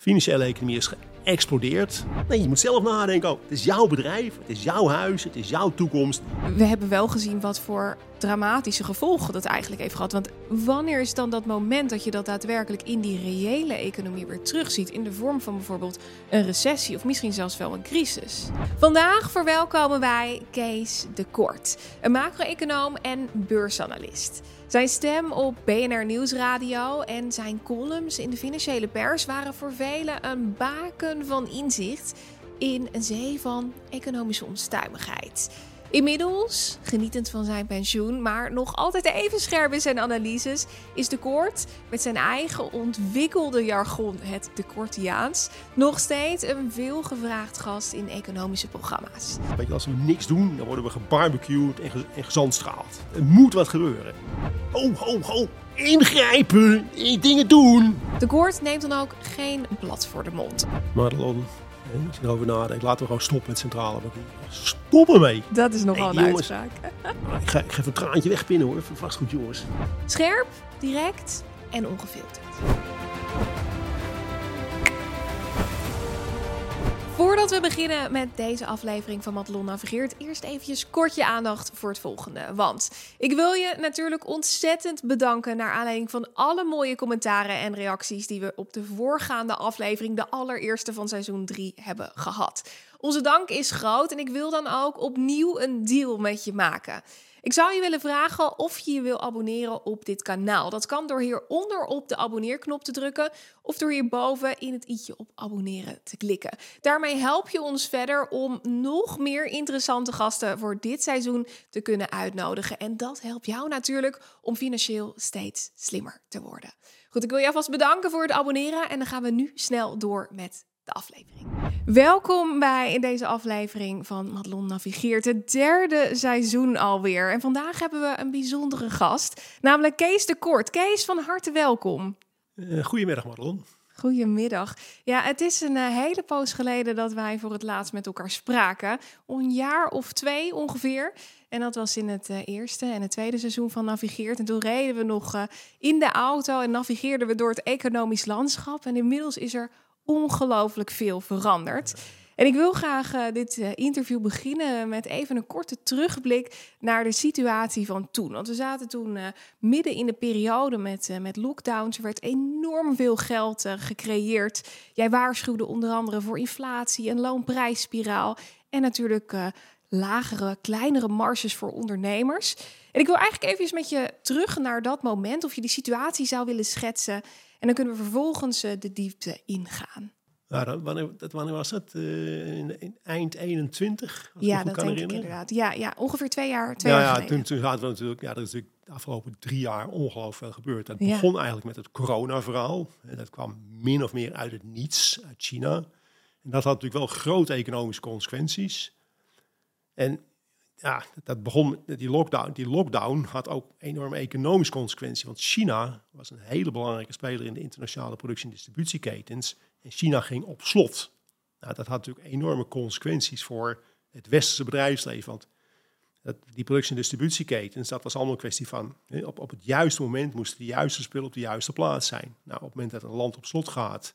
financiële economie is geëxplodeerd. Nee, je moet zelf nadenken. Oh, het is jouw bedrijf, het is jouw huis, het is jouw toekomst. We hebben wel gezien wat voor dramatische gevolgen dat eigenlijk heeft gehad. Want wanneer is dan dat moment dat je dat daadwerkelijk in die reële economie weer terugziet? In de vorm van bijvoorbeeld een recessie of misschien zelfs wel een crisis. Vandaag verwelkomen wij Kees de Kort, een macro-econoom en beursanalist. Zijn stem op BNR Nieuwsradio en zijn columns in de financiële pers waren voor velen een baken van inzicht in een zee van economische onstuimigheid. Inmiddels, genietend van zijn pensioen, maar nog altijd even scherp in zijn analyses, is de Koort met zijn eigen ontwikkelde jargon, het de Kortiaans, nog steeds een veelgevraagd gast in economische programma's. Weet je, als we niks doen, dan worden we gebarbecued en, ge en gezandstraald. Er moet wat gebeuren. Ho, ho, ho! Ingrijpen! Dingen doen! De Koort neemt dan ook geen blad voor de mond. Madelon, als je erover nadenkt, laten we gewoon stoppen met centrale bankieren. Stop ermee! Dat is nogal Hey, een jongens. uitspraak. Ik ga, ik ga even een traantje wegpinnen hoor, vastgoed jongens. Scherp, direct en ongefilterd. Voordat we beginnen met deze aflevering van Madelon Navigeert, eerst eventjes kort je aandacht voor het volgende. Want ik wil je natuurlijk ontzettend bedanken naar aanleiding van alle mooie commentaren en reacties die we op de voorgaande aflevering, de allereerste van seizoen 3, hebben gehad. Onze dank is groot en ik wil dan ook opnieuw een deal met je maken. Ik zou je willen vragen of je je wil abonneren op dit kanaal. Dat kan door hieronder op de abonneerknop te drukken of door hierboven in het i'tje op abonneren te klikken. Daarmee help je ons verder om nog meer interessante gasten voor dit seizoen te kunnen uitnodigen. En dat helpt jou natuurlijk om financieel steeds slimmer te worden. Goed, ik wil je alvast bedanken voor het abonneren en dan gaan we nu snel door met de aflevering. Welkom bij in deze aflevering van Madelon Navigeert, het derde seizoen alweer. En vandaag hebben we een bijzondere gast, namelijk Kees de Kort. Kees, van harte welkom. Eh, goedemiddag Madelon. Goedemiddag. Ja, het is een eh, hele poos geleden dat wij voor het laatst met elkaar spraken. Een jaar of twee ongeveer. En dat was in het eh, eerste en het tweede seizoen van Navigeert. En toen reden we nog in de auto en navigeerden we door het economisch landschap. En inmiddels is er ongelooflijk veel veranderd. En ik wil graag eh, dit eh, interview beginnen met even een korte terugblik naar de situatie van toen. Want we zaten toen eh, midden in de periode met, met lockdowns. Er werd enorm veel geld gecreëerd. Jij waarschuwde onder andere voor inflatie, een loonprijsspiraal en natuurlijk lagere, kleinere marges voor ondernemers. En ik wil eigenlijk even met je terug naar dat moment, of je die situatie zou willen schetsen. En dan kunnen we vervolgens eh, de diepte ingaan. Nou, dat, wanneer, dat, wanneer was dat? Eh, in, in eind 21? Als ik me Ja, goed dat kan denk ik herinneren. inderdaad. Ja, ja, ongeveer twee jaar, twee Nou jaar ja, toen, toen hadden we natuurlijk, ja, er is natuurlijk de afgelopen drie jaar ongelooflijk veel gebeurd. Het Ja. begon eigenlijk met het corona-verhaal. En dat kwam min of meer uit het niets, uit China. En dat had natuurlijk wel grote economische consequenties. En ja, dat begon met die lockdown. Die lockdown had ook enorme economische consequenties. Want China was een hele belangrijke speler in de internationale productie- en distributieketens. En China ging op slot. Nou, dat had natuurlijk enorme consequenties voor het westerse bedrijfsleven. Want dat, die productie- en distributieketens, dat was allemaal een kwestie van... op, op het juiste moment moesten de juiste spullen op de juiste plaats zijn. Nou, op het moment dat een land op slot gaat...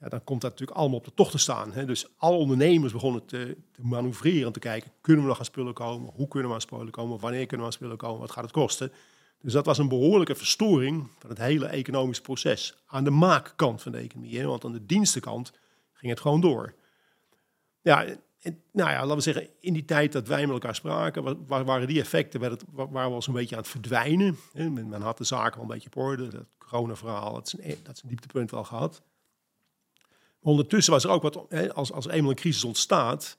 Ja, dan komt dat natuurlijk allemaal op de tocht te staan. Hè. Dus alle ondernemers begonnen te, te manoeuvreren en te kijken... kunnen we nog aan spullen komen? Hoe kunnen we aan spullen komen? Wanneer kunnen we aan spullen komen? Wat gaat het kosten? Dus dat was een behoorlijke verstoring van het hele economische proces. Aan de maakkant van de economie. Want aan de dienstenkant ging het gewoon door. Ja, nou ja, laten we zeggen, in die tijd dat wij met elkaar spraken, wa- wa- waren die effecten, werd het, wa- waren we al zo'n beetje aan het verdwijnen. Hè. Men, had de zaken al een beetje op orde. Dat corona-verhaal, dat is, een, dat is dieptepunt wel gehad. Ondertussen was er ook wat, hè, als, als eenmaal een crisis ontstaat,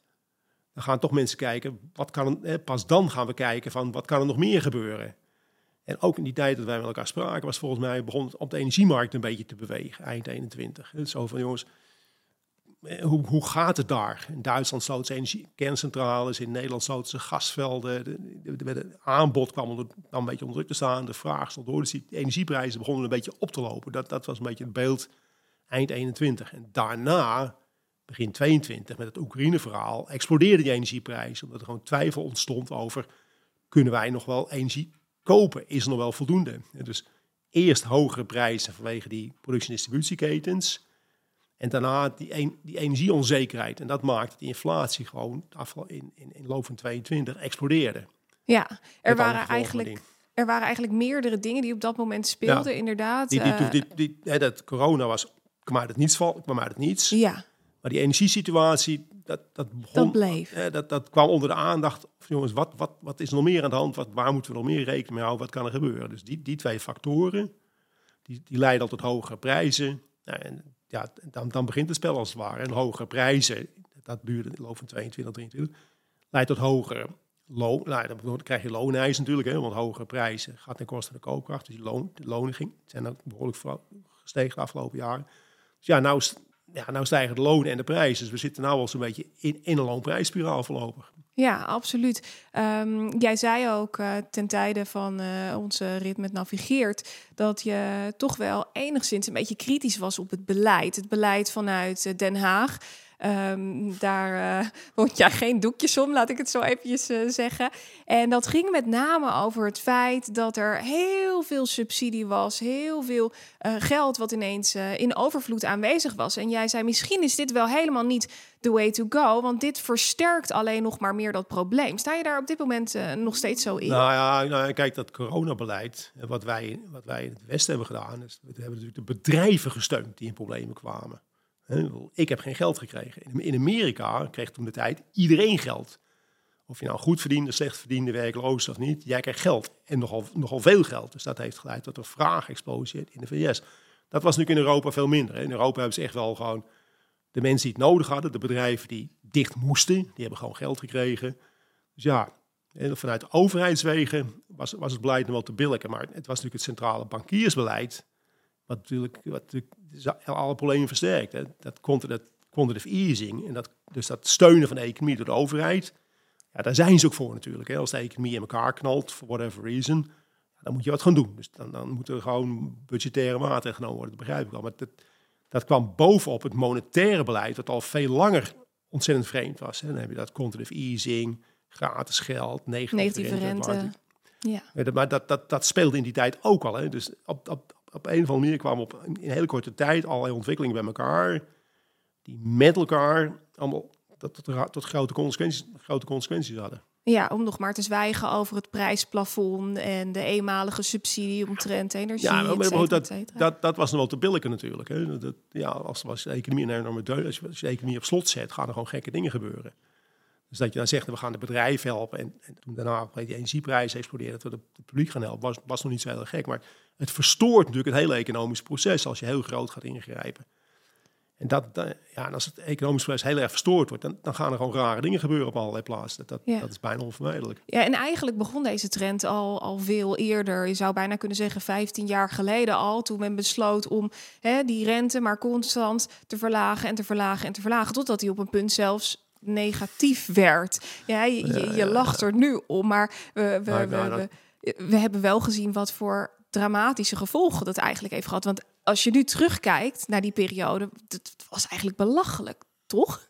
dan gaan toch mensen kijken, wat kan, hè, pas dan gaan we kijken van, wat kan er nog meer gebeuren? En ook in die tijd dat wij met elkaar spraken, was volgens mij begon het op de energiemarkt een beetje te bewegen, eind 21. Het is zo van, jongens, hoe, hoe gaat het daar? In Duitsland sloten ze energie, kerncentrales, in Nederland sloten ze gasvelden. De, de, de- de aanbod kwam, onder, kwam een beetje onder druk te staan, de vraag stond door, dus die energieprijzen begonnen een beetje op te lopen. Dat, dat was een beetje het beeld eind 21. En daarna, begin 22, met het Oekraïne-verhaal, explodeerde die energieprijs. Omdat er gewoon twijfel ontstond over, kunnen wij nog wel energie kopen? Is er nog wel voldoende? En dus eerst hogere prijzen vanwege die productie- en distributieketens. En daarna die, een, die energieonzekerheid. En dat maakte die inflatie gewoon in, in, in loop van 22 explodeerde. Ja, er waren eigenlijk er waren eigenlijk meerdere dingen die op dat moment speelden, inderdaad. Die, die, uh, die, die, hè, dat corona was, kwam uit het niets, kwam uit het niets. Ja. Maar die energiesituatie, dat, dat begon... Dat bleef. Hè, dat, dat kwam onder de aandacht. Jongens, wat, wat, wat is er nog meer aan de hand? Wat, waar moeten we nog meer rekening mee houden? Wat kan er gebeuren? Dus die, die twee factoren, die, die leiden al tot hogere prijzen. Nou, en ja, dan, dan begint het spel als het ware. En hogere prijzen, dat duurde in de loop van 22, 23, leidt tot hogere loon. Nou, dan krijg je looneisen natuurlijk, hè, want hogere prijzen gaat ten koste van de koopkracht. Dus die loon, de loningen zijn ook behoorlijk gestegen de afgelopen jaren. Dus ja, nou, ja, nou stijgen de lonen en de prijzen. Dus we zitten nou al zo'n beetje in, in een loonprijsspiraal voorlopig. Ja, absoluut. Um, jij zei ook uh, ten tijde van uh, onze rit met Navigeert dat je toch wel enigszins een beetje kritisch was op het beleid. Het beleid vanuit uh, Den Haag. Um, daar uh, jij geen doekjes om, laat ik het zo eventjes uh, zeggen. En dat ging met name over het feit dat er heel veel subsidie was, heel veel uh, geld wat ineens in overvloed aanwezig was. En jij zei, misschien is dit wel helemaal niet the way to go, want dit versterkt alleen nog maar meer dat probleem. Sta je daar op dit moment nog steeds zo in? Nou ja, nou, kijk, dat coronabeleid, wat wij, wat wij in het Westen hebben gedaan, is, we hebben natuurlijk de bedrijven gesteund die in problemen kwamen. Ik heb geen geld gekregen. In Amerika kreeg toen de tijd iedereen geld. Of je nou goed verdiende, slecht verdiende, werkloos of niet, jij krijgt geld. En nogal, nogal veel geld. Dus dat heeft geleid tot een vraagexplosie in de VS. Dat was natuurlijk in Europa veel minder. In Europa hebben ze echt wel gewoon de mensen die het nodig hadden, de bedrijven die dicht moesten, die hebben gewoon geld gekregen. Dus ja, vanuit overheidswegen was, was het beleid nog wel te billigen. Maar het was natuurlijk het centrale bankiersbeleid wat natuurlijk, wat natuurlijk alle problemen versterkt. Hè. Dat quantitative easing, en dat, dus dat steunen van de economie door de overheid. Ja, daar zijn ze ook voor natuurlijk. Hè. Als de economie in elkaar knalt, for whatever reason, dan moet je wat gaan doen. Dus dan, dan moeten er gewoon budgettaire maatregelen genomen worden, dat begrijp ik wel. Maar dat, dat kwam bovenop het monetaire beleid, dat al veel langer ontzettend vreemd was. Hè. Dan heb je dat quantitative easing, gratis geld, negatieve, negatieve rente. Ja. Maar dat, dat, dat speelde in die tijd ook al. Hè. Dus op, op, op een of andere manier kwamen op in een hele korte tijd allerlei ontwikkelingen bij elkaar. Die met elkaar allemaal tot, tot, tot grote, consequenties, grote consequenties hadden. Ja, om nog maar te zwijgen over het prijsplafond en de eenmalige subsidie omtrent energie. Ja, maar, dat, dat, dat was nog wel te billijken natuurlijk. Hè. Dat, ja, als, als de economie een enorme deun, als je, als je de economie op slot zet, gaan er gewoon gekke dingen gebeuren. Dus dat je dan zegt, we gaan de bedrijven helpen. En, en toen daarna die energieprijs explodeerde, dat we het publiek gaan helpen, was, was nog niet zo heel gek. Maar het verstoort natuurlijk het hele economische proces als je heel groot gaat ingrijpen. En dat, ja, als het economisch proces heel erg verstoord wordt, dan, dan gaan er gewoon rare dingen gebeuren op allerlei plaatsen. Dat, dat is bijna onvermijdelijk. Ja, en eigenlijk begon deze trend al, al veel eerder. Je zou bijna kunnen zeggen 15 jaar geleden al, toen men besloot om hè, die rente maar constant te verlagen en te verlagen en te verlagen, totdat die op een punt zelfs negatief werd. Ja, je, je, lacht er nu om, maar we, we, we, we, hebben wel gezien wat voor dramatische gevolgen dat eigenlijk heeft gehad. Want als je nu terugkijkt naar die periode, het was eigenlijk belachelijk, toch?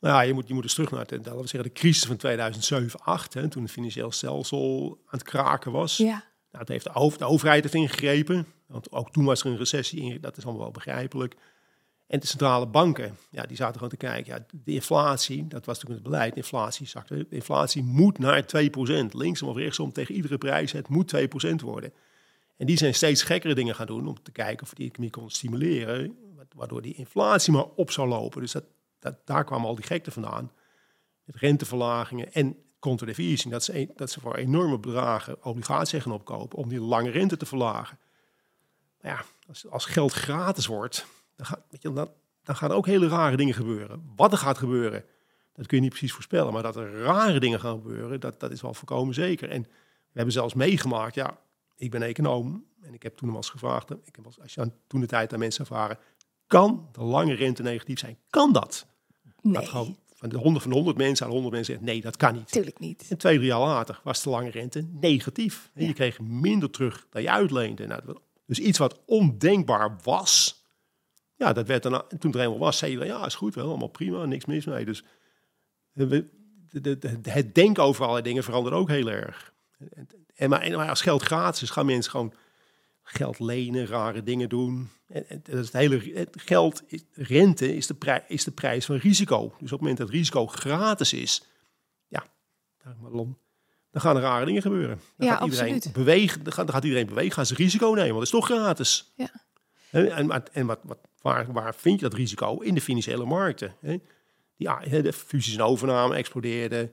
Nou ja, je moet, je moet dus terug naar de, we zeggen, de crisis van 2007, 2008, hè, toen het financieel stelsel aan het kraken was. Ja. Nou, het heeft de, over, de overheid heeft ingegrepen, want ook toen was er een recessie, dat is allemaal wel begrijpelijk. En de centrale banken, ja, die zaten gewoon te kijken. Ja, de inflatie, dat was natuurlijk het beleid, inflatie zakte. De inflatie moet naar 2%, linksom of rechtsom, tegen iedere prijs. Het moet 2% worden. En die zijn steeds gekkere dingen gaan doen om te kijken of die economie kon stimuleren, waardoor die inflatie maar op zou lopen. Dus dat, dat, daar kwamen al die gekte vandaan. Met renteverlagingen en easing, dat ze, dat ze voor enorme bedragen obligaties gaan opkopen om die lange rente te verlagen. Maar ja, als, als geld gratis wordt, dan, gaat, weet je, dan, dan gaan er ook hele rare dingen gebeuren. Wat er gaat gebeuren, dat kun je niet precies voorspellen. Maar dat er rare dingen gaan gebeuren, dat, dat is wel voorkomen zeker. En we hebben zelfs meegemaakt, ja, ik ben econoom en ik heb toen wel eens gevraagd, ik heb als je toen de tijd aan mensen vragen, kan de lange rente negatief zijn? Kan dat? Nee. Dat gewoon van de 100 van de 100 mensen aan 100 mensen zeggen, nee, dat kan niet. Tuurlijk niet. En twee, drie jaar later was de lange rente negatief. En je kreeg minder terug dan je uitleende. Nou, dus iets wat ondenkbaar was, ja, dat werd dan, toen er eenmaal was, zei je, ja, is goed wel, allemaal prima, niks mis mee. Dus we, de, de, het denken over allerlei dingen verandert ook heel erg. En, maar, maar als geld gratis is, gaan mensen gewoon geld lenen, rare dingen doen. En, en dat is het hele het geld, is, rente is de, prij, is de prijs van risico. Dus op het moment dat risico gratis is, ja, dan gaan er rare dingen gebeuren. Dan Ja, gaat iedereen absoluut. bewegen, dan gaat, dan gaat iedereen bewegen, gaan ze risico nemen, want het is toch gratis. Ja. En, en, en wat, wat, waar, vind je dat risico? In de financiële markten. Hè? Ah, de fusies en overname explodeerden,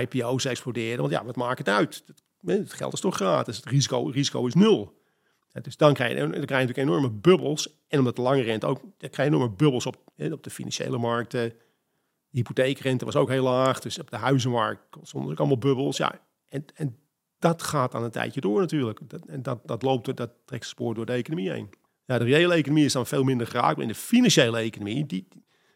IPO's explodeerden. Want ja, wat maakt het uit? Het, geld is toch gratis, het risico, risico is nul. Dus dan krijg, je, dan krijg je natuurlijk enorme bubbels. En omdat de lange rente ook, dan krijg je enorme bubbels op, op de financiële markten. De hypotheekrente was ook heel laag, dus op de huizenmarkt stonden ook allemaal bubbels. Ja, en, en dat gaat dan een tijdje door natuurlijk. En dat, dat loopt, dat trekt spoor door de economie heen. Ja, de reële economie is dan veel minder geraakt, maar in de financiële economie, die,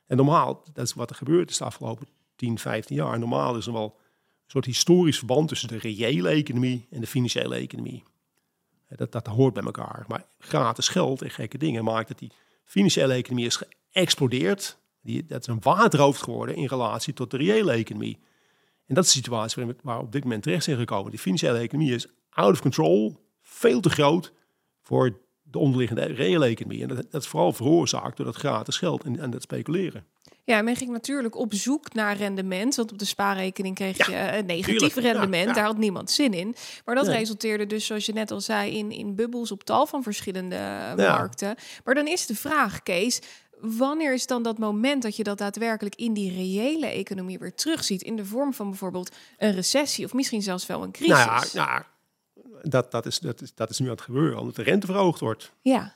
en normaal, dat is wat er gebeurd is de afgelopen 10, 15 jaar. Normaal is er wel een soort historisch verband tussen de reële economie en de financiële economie. Dat, dat hoort bij elkaar. Maar gratis geld en gekke dingen maakt dat die financiële economie is geëxplodeerd. Die, dat is een waterhoofd geworden in relatie tot de reële economie. En dat is de situatie waarin we waar we op dit moment terecht zijn gekomen. Die financiële economie is out of control, veel te groot voor de onderliggende reële economie. En dat, dat is vooral veroorzaakt door dat gratis geld en, en dat speculeren. Ja, men ging natuurlijk op zoek naar rendement. Want op de spaarrekening kreeg je eh, een negatief tuurlijk. Ja, rendement. ja. Daar had niemand zin in. Maar dat Nee. resulteerde dus, zoals je net al zei, in, in bubbels op tal van verschillende eh, markten. Maar dan is de vraag, Kees. Wanneer is dan dat moment dat je dat daadwerkelijk in die reële economie weer terugziet? In de vorm van bijvoorbeeld een recessie of misschien zelfs wel een crisis. Nou ja, nou, ja, dat, dat, is, dat, is, dat is nu aan het gebeuren, omdat de rente verhoogd wordt. ja.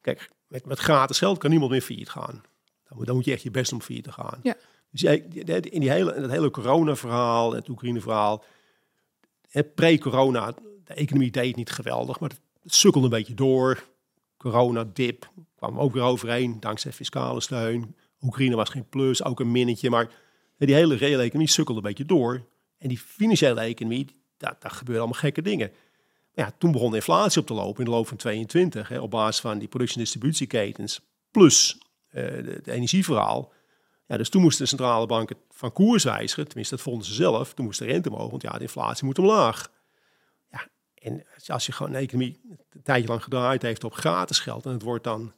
Kijk, met, met gratis geld kan niemand meer failliet gaan. Dan moet, dan moet je echt je best om failliet te gaan. Ja. Dus in die hele, in dat hele corona-verhaal, het Oekraïne-verhaal, pre-corona, de economie deed niet geweldig, maar het sukkelde een beetje door. Corona-dip kwam ook weer overheen, dankzij fiscale steun. Oekraïne was geen plus, ook een minnetje, maar die hele reële economie sukkelde een beetje door. En die financiële economie, daar, daar gebeurden allemaal gekke dingen. Ja, toen begon de inflatie op te lopen in de loop van 22, hè, op basis van die product- en distributieketens, plus eh de, de energieverhaal. Ja, dus toen moesten de centrale banken van koers wijzigen, tenminste dat vonden ze zelf. Toen moest de rente omhoog, want ja, de inflatie moet omlaag. Ja, en als je gewoon een economie een tijdje lang gedraaid heeft op gratis geld en het wordt dan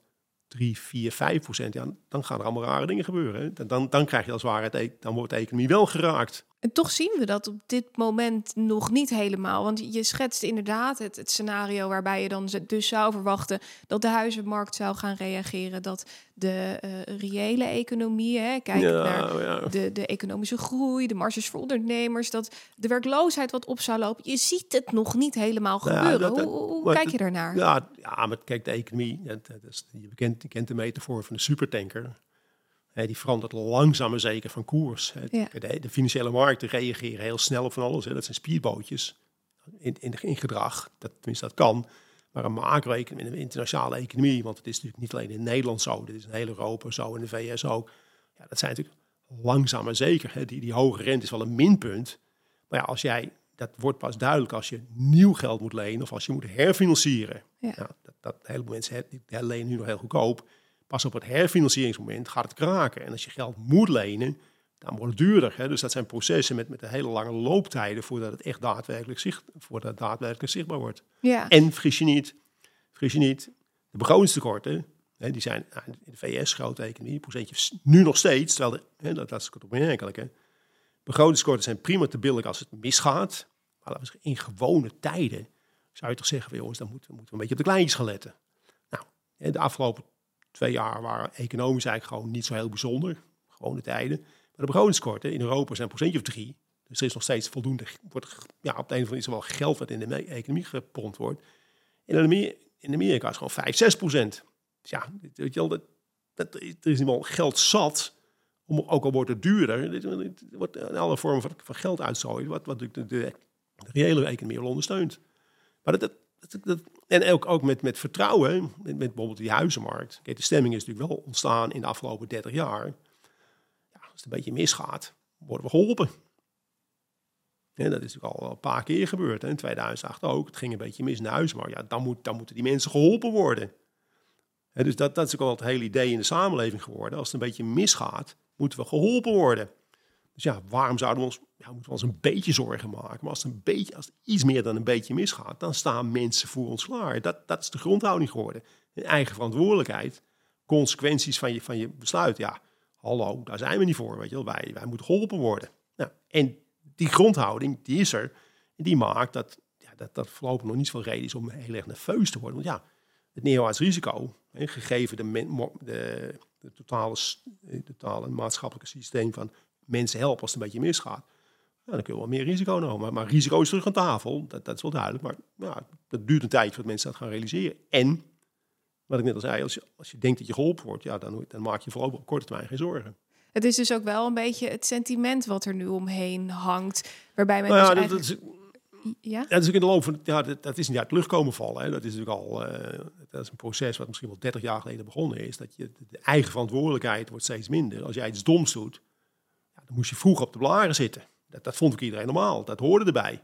3, 4, 5 procent, ja, dan gaan er allemaal rare dingen gebeuren. Dan- Dan, krijg je als het ware, het e- dan wordt de economie wel geraakt. En toch zien we dat op dit moment nog niet helemaal. Want je schetst inderdaad het, het scenario waarbij je dan dus zou verwachten dat de huizenmarkt zou gaan reageren. Dat de eh, reële economie, hè, kijk naar ja. de, de economische groei, de marges voor ondernemers, dat de werkloosheid wat op zou lopen. Je ziet het nog niet helemaal Ja, gebeuren. dat- hoe hoe- hoe maar kijk je daarnaar? Ja, ja, maar kijk, de economie, dat, dat is, je, kent, je kent de metafoor van de supertanker. Die verandert langzaam maar zeker van koers. Ja. De, de financiële markten reageren heel snel op van alles. Hè. Dat zijn speedbootjes in, in, in gedrag. Dat, tenminste, dat kan. Maar een macro-economie, een internationale economie, want het is natuurlijk niet alleen in Nederland zo, dit is in heel Europa zo, in de VS ook. Ja, dat zijn natuurlijk langzaam maar zeker. Hè. Die, die hoge rente is wel een minpunt. Maar ja, als jij, dat wordt pas duidelijk als je nieuw geld moet lenen of als je moet herfinancieren. Ja. Nou, dat, dat een heleboel mensen die lenen nu nog heel goedkoop. Pas op het herfinancieringsmoment gaat het kraken. En als je geld moet lenen, dan wordt het duurder. Hè? Dus dat zijn processen met, met een hele lange looptijden voordat het echt daadwerkelijk, zicht, voordat het daadwerkelijk zichtbaar wordt. Ja. En vergis je niet, vergis je niet, de begrotingstekorten, hè, die zijn nou, in de VS, grote economie, procentje nu nog steeds, terwijl de, hè, dat, dat is het opmerkelijk. Hè. Begrotingstekorten zijn prima te billig als het misgaat, maar in gewone tijden zou je toch zeggen, van, jongens, dan moeten, we- moeten we een beetje op de kleintjes gaan letten. Nou, de afgelopen twee jaar waren economisch eigenlijk gewoon niet zo heel bijzonder, gewone tijden. Maar de begrotingstekorten in Europa zijn een procentje of drie, dus er is nog steeds voldoende, wordt, ja, op de een of andere manier is wel geld wat in de economie gepompt wordt. In Amerika, in is het gewoon 5, 6 procent. Dus ja, weet je wel, dat, dat, er is in ieder geval geld zat, om, ook al wordt het duurder, dit wordt een alle vormen van, van geld uitstrooien, wat, wat de, de, de reële economie wel ondersteunt. Maar dat, dat, dat- en ook, ook met, met vertrouwen, met, met bijvoorbeeld die huizenmarkt. Kijk, de stemming is natuurlijk wel ontstaan in de afgelopen 30 jaar. Ja, als het een beetje misgaat, worden we geholpen. Ja, dat is natuurlijk al een paar keer gebeurd. Hè. In 2008 ook. Het ging een beetje mis in de huizenmarkt. Ja, dan, moet, dan moeten die mensen geholpen worden. Hè, dus dat, dat is ook al het hele idee in de samenleving geworden. Als het een beetje misgaat, moeten we geholpen worden. Dus ja, waarom zouden we ons, ja, moeten we ons een beetje zorgen maken? Maar als het, een beetje, als iets meer dan een beetje misgaat, dan staan mensen voor ons klaar. Dat, dat is de grondhouding geworden. Een eigen verantwoordelijkheid, consequenties van je, van je besluit. Ja, hallo, daar zijn we niet voor. Weet je wel. Wij, wij moeten geholpen worden. Nou, en die grondhouding, die is er. Die maakt dat, ja, dat, dat voorlopig nog niet zoveel reden is om heel erg nerveus te worden. Want ja, het neerwaarts risico, hè, gegeven de, de, de totale, totale maatschappelijke systeem van mensen helpen als het een beetje misgaat. Ja, dan kun je wel meer risico nemen. Maar, maar risico is terug aan tafel, dat, dat is wel duidelijk. Maar ja, dat duurt een tijd voordat mensen dat gaan realiseren. En, wat ik net al zei, als je, als je denkt dat je geholpen wordt, ja, dan, dan maak je vooral op korte termijn geen zorgen. Het is dus ook wel een beetje het sentiment wat er nu omheen hangt. Waarbij men nou ja, dus dat, eigenlijk... dat is, Ja? Ja, dat is ook in de loop van ja, dat, dat is niet uit de lucht komen vallen. Hè. Dat is natuurlijk al eh, dat is een proces wat misschien wel 30 jaar geleden begonnen is. Dat je de eigen verantwoordelijkheid wordt steeds minder. Als jij iets doms doet, ja, dan moest je vroeg op de blaren zitten. Dat, dat vond ik iedereen normaal. Dat hoorde erbij.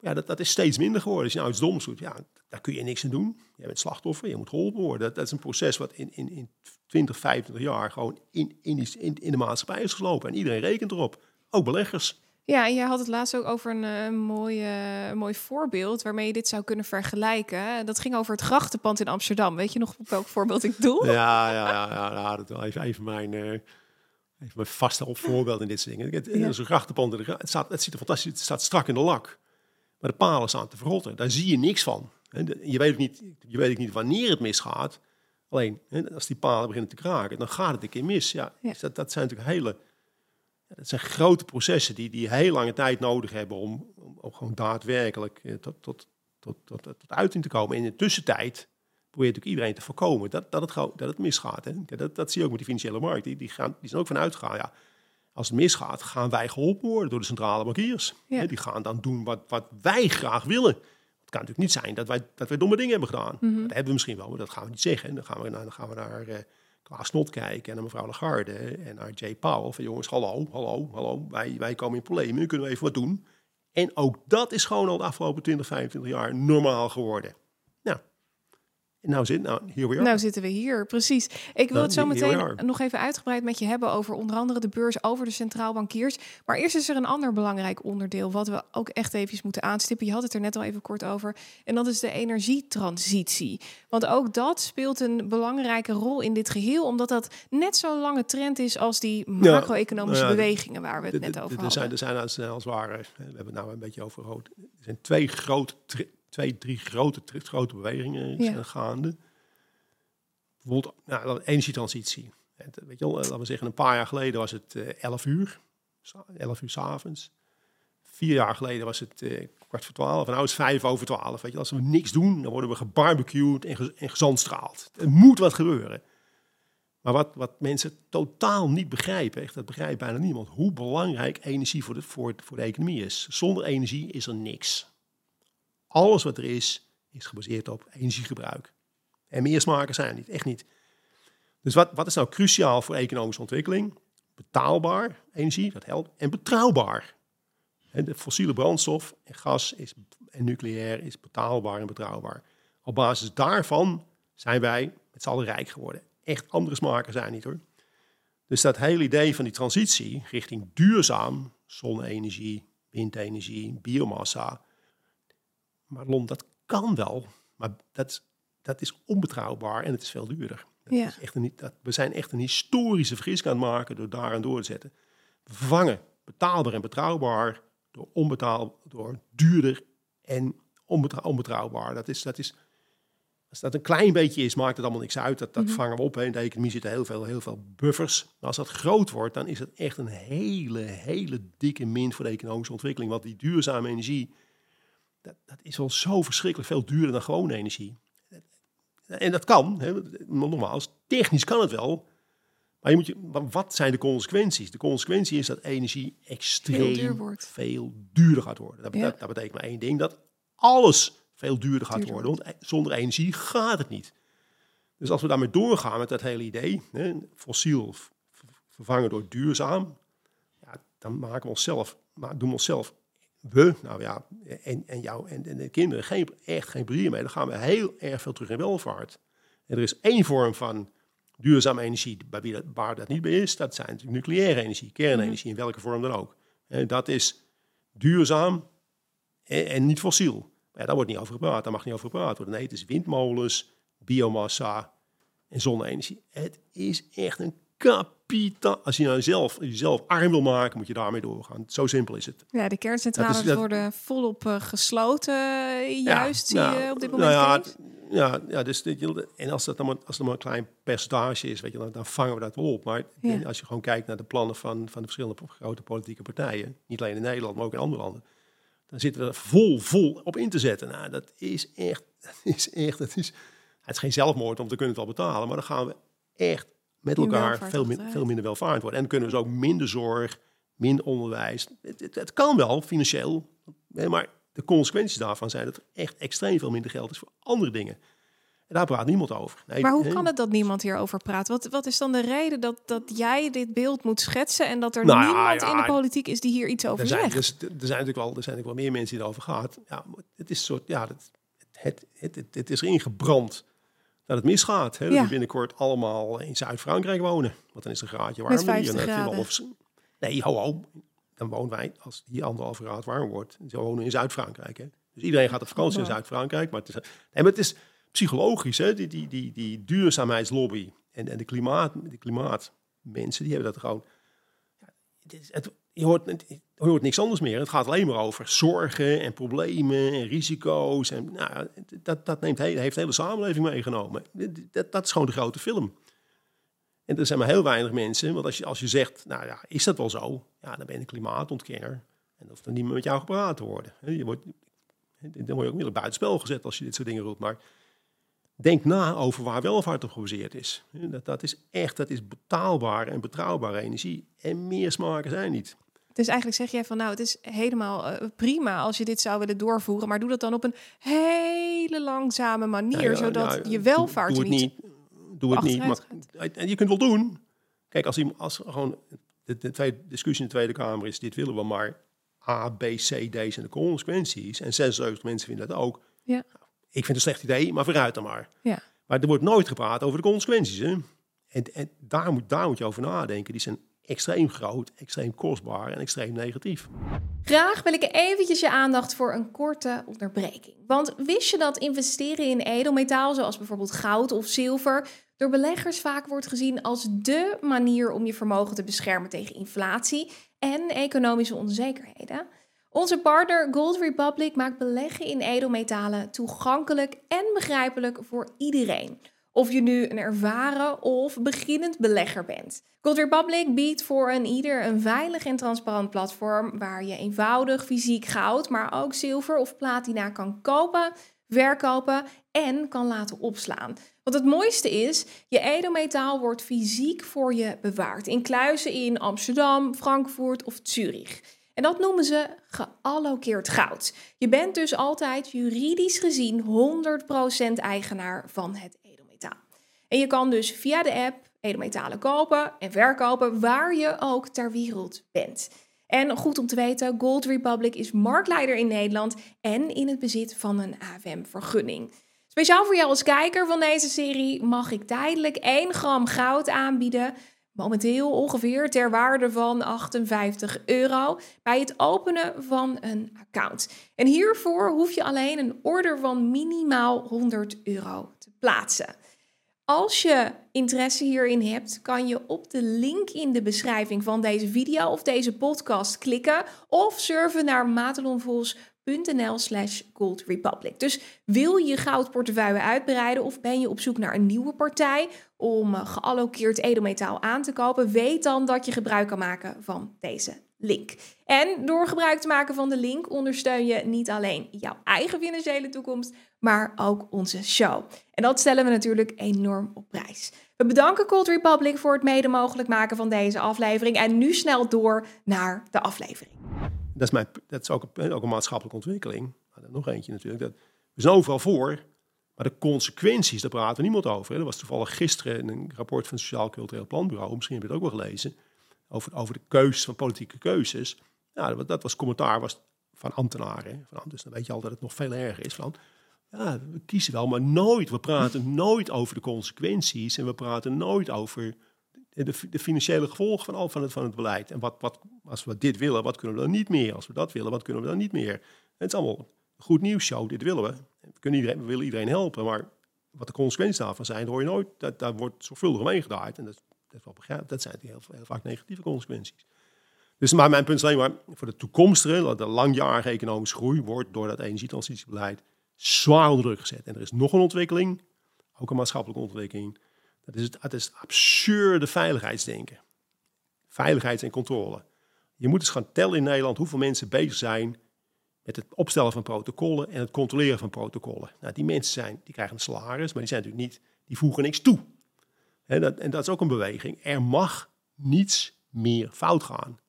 Maar ja, dat, dat is steeds minder geworden. Als je nou iets doms doet, ja, daar kun je niks aan doen. Je bent slachtoffer, je moet geholpen worden. Dat, dat is een proces wat in, in, in 20, 25 jaar gewoon in, in, die, in, in de maatschappij is geslopen. En iedereen rekent erop. Ook beleggers. Ja, en jij had het laatst ook over een, eh, mooi, een mooi voorbeeld waarmee je dit zou kunnen vergelijken. Dat ging over het grachtenpand in Amsterdam. Weet je nog op welk voorbeeld ik doe? Ja, ja, ja, ja, dat wel even, even mijn, eh, even mijn vaste op voorbeeld in dit soort dingen. Het, Ja. is een grachtenpand, het, staat, het ziet er fantastisch uit, het staat strak in de lak. Maar de palen staan te verrotten, daar zie je niks van. Je weet ook niet, je weet ook niet wanneer het misgaat. Alleen, als die palen beginnen te kraken, dan gaat het een keer mis. Ja, Ja. Dus dat, dat zijn natuurlijk hele... Dat zijn grote processen die, die heel lange tijd nodig hebben om, om, om gewoon daadwerkelijk eh, tot, tot, tot, tot, tot uiting te komen. In de tussentijd probeert natuurlijk iedereen te voorkomen dat, dat, het, dat het misgaat. Hè. Ja, Dat, dat zie je ook met die financiële markt. Die, die, gaan, die zijn ook vanuit gegaan, ja, als het misgaat, gaan wij geholpen worden door de centrale bankiers. Ja. Hè, Die gaan dan doen wat, wat wij graag willen. Het kan natuurlijk niet zijn dat wij, dat wij domme dingen hebben gedaan. Dat hebben we misschien wel, maar dat gaan we niet zeggen. Dan gaan we naar, dan gaan we naar eh Klaas Snot kijken en naar mevrouw Lagarde en naar Jay Powell. Van jongens, hallo, hallo, hallo. Wij, wij komen in problemen, nu kunnen we even wat doen. En ook dat is gewoon al de afgelopen 20, 25 jaar normaal geworden. Nou, zit, nou, hier we are. Nou zitten we hier, precies. Ik wil Nou, het zo meteen nog even uitgebreid met je hebben over onder andere de beurs, over de centraal bankiers. Maar eerst is er een ander belangrijk onderdeel wat we ook echt even moeten aanstippen. Je had het er net al even kort over. En dat is de energietransitie. Want ook dat speelt een belangrijke rol in dit geheel, omdat dat net zo'n lange trend is als die macro-economische nou ja, bewegingen waar we het Er- net er- over er hadden. zijn, er zijn als, als het ware, we hebben het nou een beetje over rood. Er zijn twee grote, twee, drie grote, grote bewegingen Ja. zijn gaande. Bijvoorbeeld nou, energietransitie. Weet je wel, eh, laten we zeggen, een paar jaar geleden was het eh 11 uur, Sa- 11 uur s'avonds. Vier jaar geleden was het eh, kwart voor twaalf. En nu is het vijf over twaalf. Weet je, als we niks doen, dan worden we gebarbecued en, ge en gezandstraald. Er moet wat gebeuren. Maar wat, wat mensen totaal niet begrijpen, echt, dat begrijpt bijna niemand, hoe belangrijk energie voor de, voor, voor de economie is. Zonder energie is er niks. Alles wat er is, is gebaseerd op energiegebruik. En meer smaken zijn er niet, echt niet. Dus wat, wat is nou cruciaal voor economische ontwikkeling? Betaalbaar energie, dat helpt, en betrouwbaar. De fossiele brandstof en gas is, en nucleair is betaalbaar en betrouwbaar. Op basis daarvan zijn wij met z'n allen rijk geworden. Echt andere smaken zijn niet hoor. Dus dat hele idee van die transitie richting duurzaam zonne-energie, windenergie, biomassa. Maar Lon, dat kan wel, maar dat, dat is onbetrouwbaar en het is veel duurder. Dat Ja. is echt een, dat, we zijn echt een historische vergissing aan het maken door daar aan door te zetten. We vervangen betaalbaar en betrouwbaar door onbetaal, door duurder en onbetrouwbaar. Dat is, dat is, als dat een klein beetje is, maakt het allemaal niks uit. Dat, dat vangen we op. Hè. In de economie zitten heel veel, heel veel buffers. Maar als dat groot wordt, dan is het echt een hele, hele dikke min voor de economische ontwikkeling. Want die duurzame energie, dat, dat is wel zo verschrikkelijk veel duurder dan gewone energie. En dat kan, hè, nogmaals, technisch kan het wel. Maar, je moet je, wat zijn de consequenties? De consequentie is dat energie extreem Heel duur veel duurder gaat worden. Dat, Ja. dat betekent maar één ding, dat alles veel duurder gaat Duurder worden. Want e- zonder energie gaat het niet. Dus als we daarmee doorgaan met dat hele idee, hè, fossiel vervangen door duurzaam, ja, dan maken we onszelf, maar doen we onszelf, we, nou ja, en, en jou en, en de kinderen geen, echt geen plezier mee. Dan gaan we heel erg veel terug in welvaart. En er is één vorm van Duurzame energie, bij wie dat, waar dat niet bij is, dat zijn natuurlijk nucleaire energie, kernenergie, in welke vorm dan ook. En dat is duurzaam en, en niet fossiel. Maar ja, daar wordt niet over gepraat, daar mag niet over gepraat worden. Nee, het is windmolens, biomassa en zonne-energie. Het is echt een Als je nou jezelf, jezelf arm wil maken, moet je daarmee doorgaan. Zo simpel is het. Ja, de kerncentrales Dat is- dat- worden volop eh, gesloten, juist, zie nou, je op dit moment. Nou ja, ja, ja dus en als dat dan maar, als maar een klein percentage is, weet je, dan, dan vangen we dat wel op. Maar Ja. als je gewoon kijkt naar de plannen van, van de verschillende grote politieke partijen, niet alleen in Nederland, maar ook in andere landen, dan zitten we er vol, vol op in te zetten. Nou, dat is echt, dat is echt, dat is, het is geen zelfmoord, om te kunnen het wel betalen, maar dan gaan we echt met elkaar veel, min- veel minder welvarend worden. En dan kunnen we dus ook minder zorg, minder onderwijs. Het, het, het kan wel financieel, maar de consequenties daarvan zijn dat er echt extreem veel minder geld is voor andere dingen. En daar praat niemand over. Nee, Maar hoe kan het dat niemand hierover praat? Wat, wat is dan de reden dat, dat jij dit beeld moet schetsen en dat er Nou niemand ja, in de politiek is die hier iets over Er zijn, zegt? dus, er, zijn natuurlijk wel, er zijn natuurlijk wel meer mensen die erover gaat. Ja, het is een soort, ja, het, het, het, het, het is erin gebrand dat het misgaat. Hè? Dat Ja. we binnenkort allemaal in Zuid-Frankrijk wonen. Want dan is het een graadje warmer. Met hier. 50 En we Of, nee, ho, ho. Dan wonen wij, als hier anderhalf graad warm wordt, dan wonen in Zuid-Frankrijk. Dus iedereen gaat op vakantie in. Zuid-Frankrijk. Maar, het is- nee, maar het is psychologisch, hè? Die, die, die, die duurzaamheidslobby en, en de, klimaat, de klimaatmensen, die hebben dat gewoon het is- het, je, hoort, hoort niks anders meer. Het gaat alleen maar over zorgen en problemen en risico's. En, nou, dat, dat neemt, he- heeft de hele samenleving meegenomen. Dat, dat is gewoon de grote film. En er zijn maar heel weinig mensen. Want als je, als je zegt, nou ja, is dat wel zo? Ja, dan ben je een klimaatontkenner. En dan hoeft er niet meer met jou gepraat te worden. Je wordt, dan word je ook onmiddellijk buitenspel gezet als je dit soort dingen roept. Maar denk na over waar welvaart op gebaseerd is. Dat, dat is echt, dat is betaalbare en betrouwbare energie. En meer smaken zijn niet. Dus eigenlijk zeg jij van nou, het is helemaal eh, prima als je dit zou willen doorvoeren, maar doe dat dan op een hele langzame manier, Ja, ja, zodat ja, je welvaart doe, het niet. niet. Doe het niet. Maar, en je kunt wel doen. Kijk, als, iemand- als gewoon de, de tweede discussie in de Tweede Kamer is, dit willen we maar. A, B, C, D zijn de consequenties. En 76 mensen vinden dat ook. Ja. Ik vind het een slecht idee, maar vooruit dan maar. Ja. Maar er wordt nooit gepraat over de consequenties. Hè? En, en daar, moet, daar moet je over nadenken. Die zijn extreem groot, extreem kostbaar en extreem negatief. Graag wil ik eventjes je aandacht voor een korte onderbreking. Want wist je dat investeren in edelmetaal, zoals bijvoorbeeld goud of zilver, door beleggers vaak wordt gezien als dé manier om je vermogen te beschermen tegen inflatie en economische onzekerheden? Onze partner Gold Republic maakt beleggen in edelmetalen toegankelijk en begrijpelijk voor iedereen. Of je nu een ervaren of beginnend belegger bent. Gold Republic biedt voor een ieder een veilig en transparant platform waar je eenvoudig fysiek goud, maar ook zilver of platina kan kopen, verkopen en kan laten opslaan. Wat het mooiste is, je edelmetaal wordt fysiek voor je bewaard in kluizen in Amsterdam, Frankfurt of Zurich. En dat noemen ze geallokeerd goud. Je bent dus altijd juridisch gezien 100% eigenaar van het edelmetaal. En je kan dus via de app edelmetalen kopen en verkopen waar je ook ter wereld bent. En goed om te weten, Gold Republic is marktleider in Nederland en in het bezit van een AFM-vergunning. Speciaal voor jou als kijker van deze serie mag ik tijdelijk 1 gram goud aanbieden. Momenteel ongeveer ter waarde van 58 euro bij het openen van een account. En hiervoor hoef je alleen een order van minimaal 100 euro te plaatsen. Als je interesse hierin hebt, kan je op de link in de beschrijving van deze video of deze podcast klikken of surfen naar matelonvols.nl slash Gold Republic. Dus wil je goudportefeuille uitbreiden of ben je op zoek naar een nieuwe partij om eh, geallokeerd edelmetaal aan te kopen, weet dan dat je gebruik kan maken van deze link. En door gebruik te maken van de link ondersteun je niet alleen jouw eigen financiële toekomst, maar ook onze show. En dat stellen we natuurlijk enorm op prijs. We bedanken Cold Republic voor het mede mogelijk maken van deze aflevering. En nu snel door naar de aflevering. Dat is, dat ook, een, maatschappelijke ontwikkeling. Nog eentje natuurlijk. Dat, we zijn overal voor, maar de consequenties, daar praten niemand over. Er was toevallig gisteren een rapport van het Sociaal Cultureel Planbureau, misschien heb je het ook wel gelezen, over, over de keuzes van politieke keuzes. Ja, dat, dat was commentaar was van ambtenaren. Van, dus dan weet je al dat het nog veel erger is. Van, Ja, we kiezen wel, maar nooit. We praten nooit over de consequenties en we praten nooit over de, de financiële gevolgen van al van het, van het beleid. En wat, wat, als we dit willen, wat kunnen we dan niet meer? Als we dat willen, wat kunnen we dan niet meer? Het is allemaal goed nieuws show, dit willen we. We, kunnen iedereen, we willen iedereen helpen, maar wat de consequenties daarvan zijn, hoor je nooit. Dat, daar wordt zorgvuldig omheen gedaaid. En dat, dat, wel begrijp, dat zijn heel, heel vaak negatieve consequenties. Dus maar mijn punt is alleen maar, voor de toekomstige, de langjarige economische groei, wordt door dat energietransitiebeleid zwaar onder druk gezet. En er is nog een ontwikkeling, ook een maatschappelijke ontwikkeling. Dat is het, is absurde veiligheidsdenken. Veiligheids- en controle. Je moet eens gaan tellen in Nederland hoeveel mensen bezig zijn met het opstellen van protocollen en het controleren van protocollen. Nou, die mensen zijn, die krijgen een salaris, maar die zijn natuurlijk niet, die voegen niks toe. En dat, en dat is ook een beweging. Er mag niets meer fout gaan.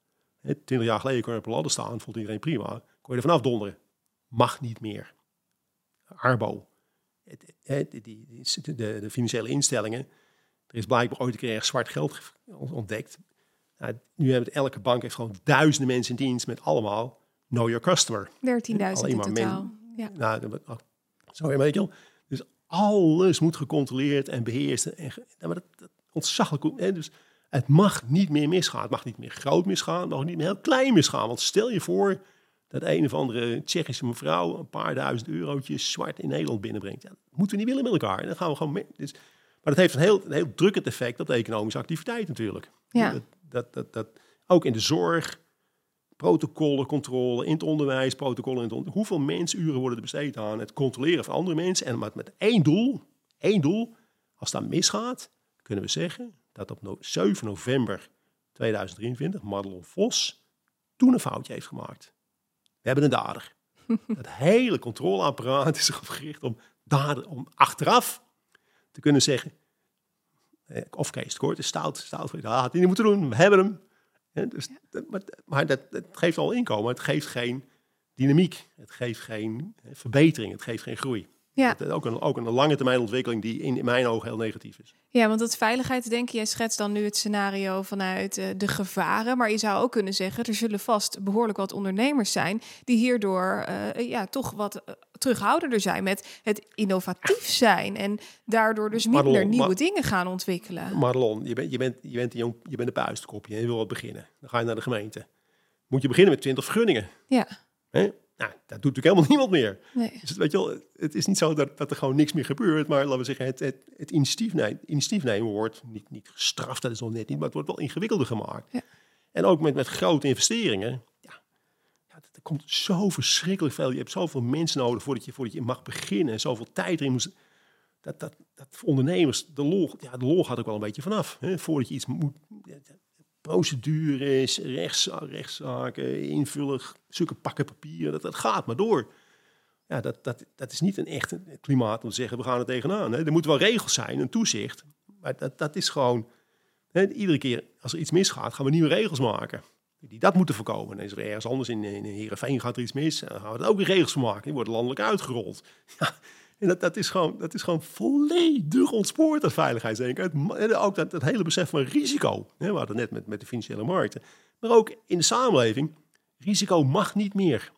Twintig jaar geleden kon je op een ladder staan, vond iedereen prima. Kon je er vanaf donderen. Mag niet meer. Arbo. de, de, financiële instellingen. Er is blijkbaar ooit een keer erg zwart geld ontdekt. Nou, nu hebben elke bank heeft gewoon duizenden mensen in dienst met allemaal know your customer. 13.000 in totaal. ja. Nou, zo een beetje. Dus alles moet gecontroleerd en beheerst. En, maar dat, dat ontzaglijk. Hè? Dus het mag niet meer misgaan. Het mag niet meer groot misgaan. Het mag niet meer heel klein misgaan. Want stel je voor dat een of andere Tsjechische mevrouw een paar duizend eurotjes zwart in Nederland binnenbrengt. Ja, dat moeten we niet willen met elkaar. En dan gaan we gewoon mee. Dus, maar dat heeft een heel, een heel drukkend effect op de economische activiteit natuurlijk. Ja. Dat, dat, dat, dat, ook in de zorg, protocollen, controle, in het onderwijs, protocollen in het onderwijs. Hoeveel mensuren worden er besteed aan het controleren van andere mensen? En met, met één doel, één doel. Als dat misgaat, kunnen we zeggen dat op 7 november 2023 Madelon Vos toen een foutje heeft gemaakt. We hebben een dader. Het hele controleapparaat is erop gericht om, dader, om achteraf te kunnen zeggen... Eh, of Kees Kort is stout, stout. Dat had hij niet moeten doen, we hebben hem. Dus, maar, maar dat, dat, geeft al inkomen, het geeft geen dynamiek. Het geeft geen verbetering, het geeft geen groei. Ja. Dat, ook, een, ook een lange termijn ontwikkeling die in, mijn ogen heel negatief is. Ja, want dat veiligheid, denk je, jij schetst dan nu het scenario vanuit uh, de gevaren. Maar je zou ook kunnen zeggen, er zullen vast behoorlijk wat ondernemers zijn die hierdoor uh, ja, toch wat uh, terughoudender zijn met het innovatief zijn. En daardoor dus minder Marlon, nieuwe Mar dingen gaan ontwikkelen. Marlon, je bent, je bent, je bent, een jong, je bent een puistkopje en je wil wat beginnen. Dan ga je naar de gemeente. Moet je beginnen met 20 vergunningen. Ja. Hè? Nou, dat doet natuurlijk helemaal niemand meer. Nee. Dus weet je wel, het is niet zo dat, dat er gewoon niks meer gebeurt, maar laten we zeggen, het, het, het initiatief, nemen, initiatief nemen wordt niet, niet gestraft, dat is nog net niet, maar het wordt wel ingewikkelder gemaakt. Ja. En ook met, met grote investeringen, ja, ja, er komt zo verschrikkelijk veel. Je hebt zoveel mensen nodig voordat je, voordat je mag beginnen, en zoveel tijd erin moest. Dat, dat, dat voor ondernemers, de lol, ja, de lol gaat ook wel een beetje vanaf. Hè, voordat je iets moet, procedures, rechts, rechtszaken, invullen, zulke pakken papier, dat, dat gaat maar door. Ja, dat, dat, dat is niet een echt klimaat om te zeggen, we gaan er tegenaan. Hè. Er moeten wel regels zijn, een toezicht. Maar dat, dat is gewoon, hè, iedere keer als er iets misgaat, gaan we nieuwe regels maken. Die dat moeten voorkomen. En is er ergens anders in, in Heerenveen gaat er iets mis, dan gaan we er ook weer regels voor maken. Die worden landelijk uitgerold. Ja, en dat, dat, is gewoon, dat is gewoon volledig ontspoord, dat veiligheidsdenken. En ook dat, dat hele besef van risico. We hadden net met, met de financiële markten. Maar ook in de samenleving. Risico mag niet meer.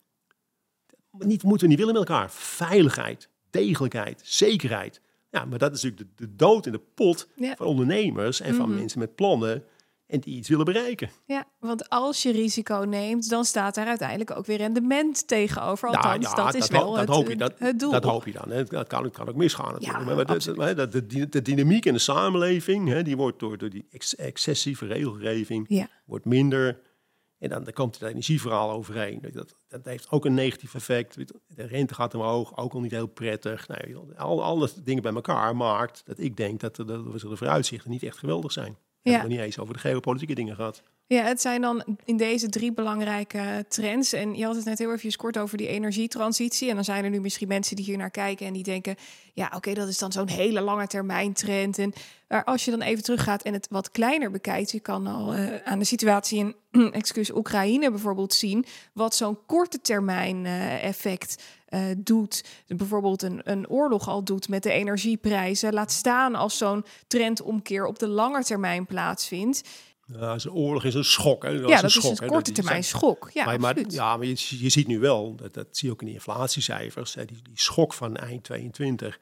Niet, moeten we niet willen met elkaar. Veiligheid, degelijkheid, zekerheid. Ja, maar dat is natuurlijk de, de dood in de pot van ondernemers en van mhm. mensen met plannen en die iets willen bereiken. Ja, want als je risico neemt, dan staat daar uiteindelijk ook weer rendement tegenover. Althans, ja, ja, dat is wel dat het, hoop je, dat, het doel. Dat hoop je dan. Hè. Dat kan, kan ook misgaan natuurlijk. Ja, maar de, de, de, de, dynamiek in de samenleving, hè, die wordt door, door die excessieve regelgeving, ja. wordt minder. En dan, dan komt het energieverhaal overheen. Dat, dat heeft ook een negatief effect. De rente gaat omhoog, ook al niet heel prettig. Nee, al, dingen bij elkaar maakt dat ik denk dat de, de, de vooruitzichten niet echt geweldig zijn. Ja. Hebben we niet eens over de geopolitieke dingen gehad. Ja, het zijn dan in deze drie belangrijke trends. En je had het net heel even kort over die energietransitie. En dan zijn er nu misschien mensen die hier naar kijken en die denken: ja, oké, dat is dan zo'n hele lange termijn trend. En maar als je dan even teruggaat en het wat kleiner bekijkt, je kan al uh, aan de situatie in excuus, Oekraïne bijvoorbeeld zien wat zo'n korte termijn uh, effect uh, doet. Bijvoorbeeld een, een oorlog al doet met de energieprijzen. Laat staan als zo'n trendomkeer op de lange termijn plaatsvindt. Ja, zo'n oorlog is een schok. Hè. Dat ja, een dat is een korte termijn schok. Ja, maar, ja, maar je, je ziet nu wel, dat, dat zie je ook in de inflatiecijfers, hè, die, die schok van eind 22,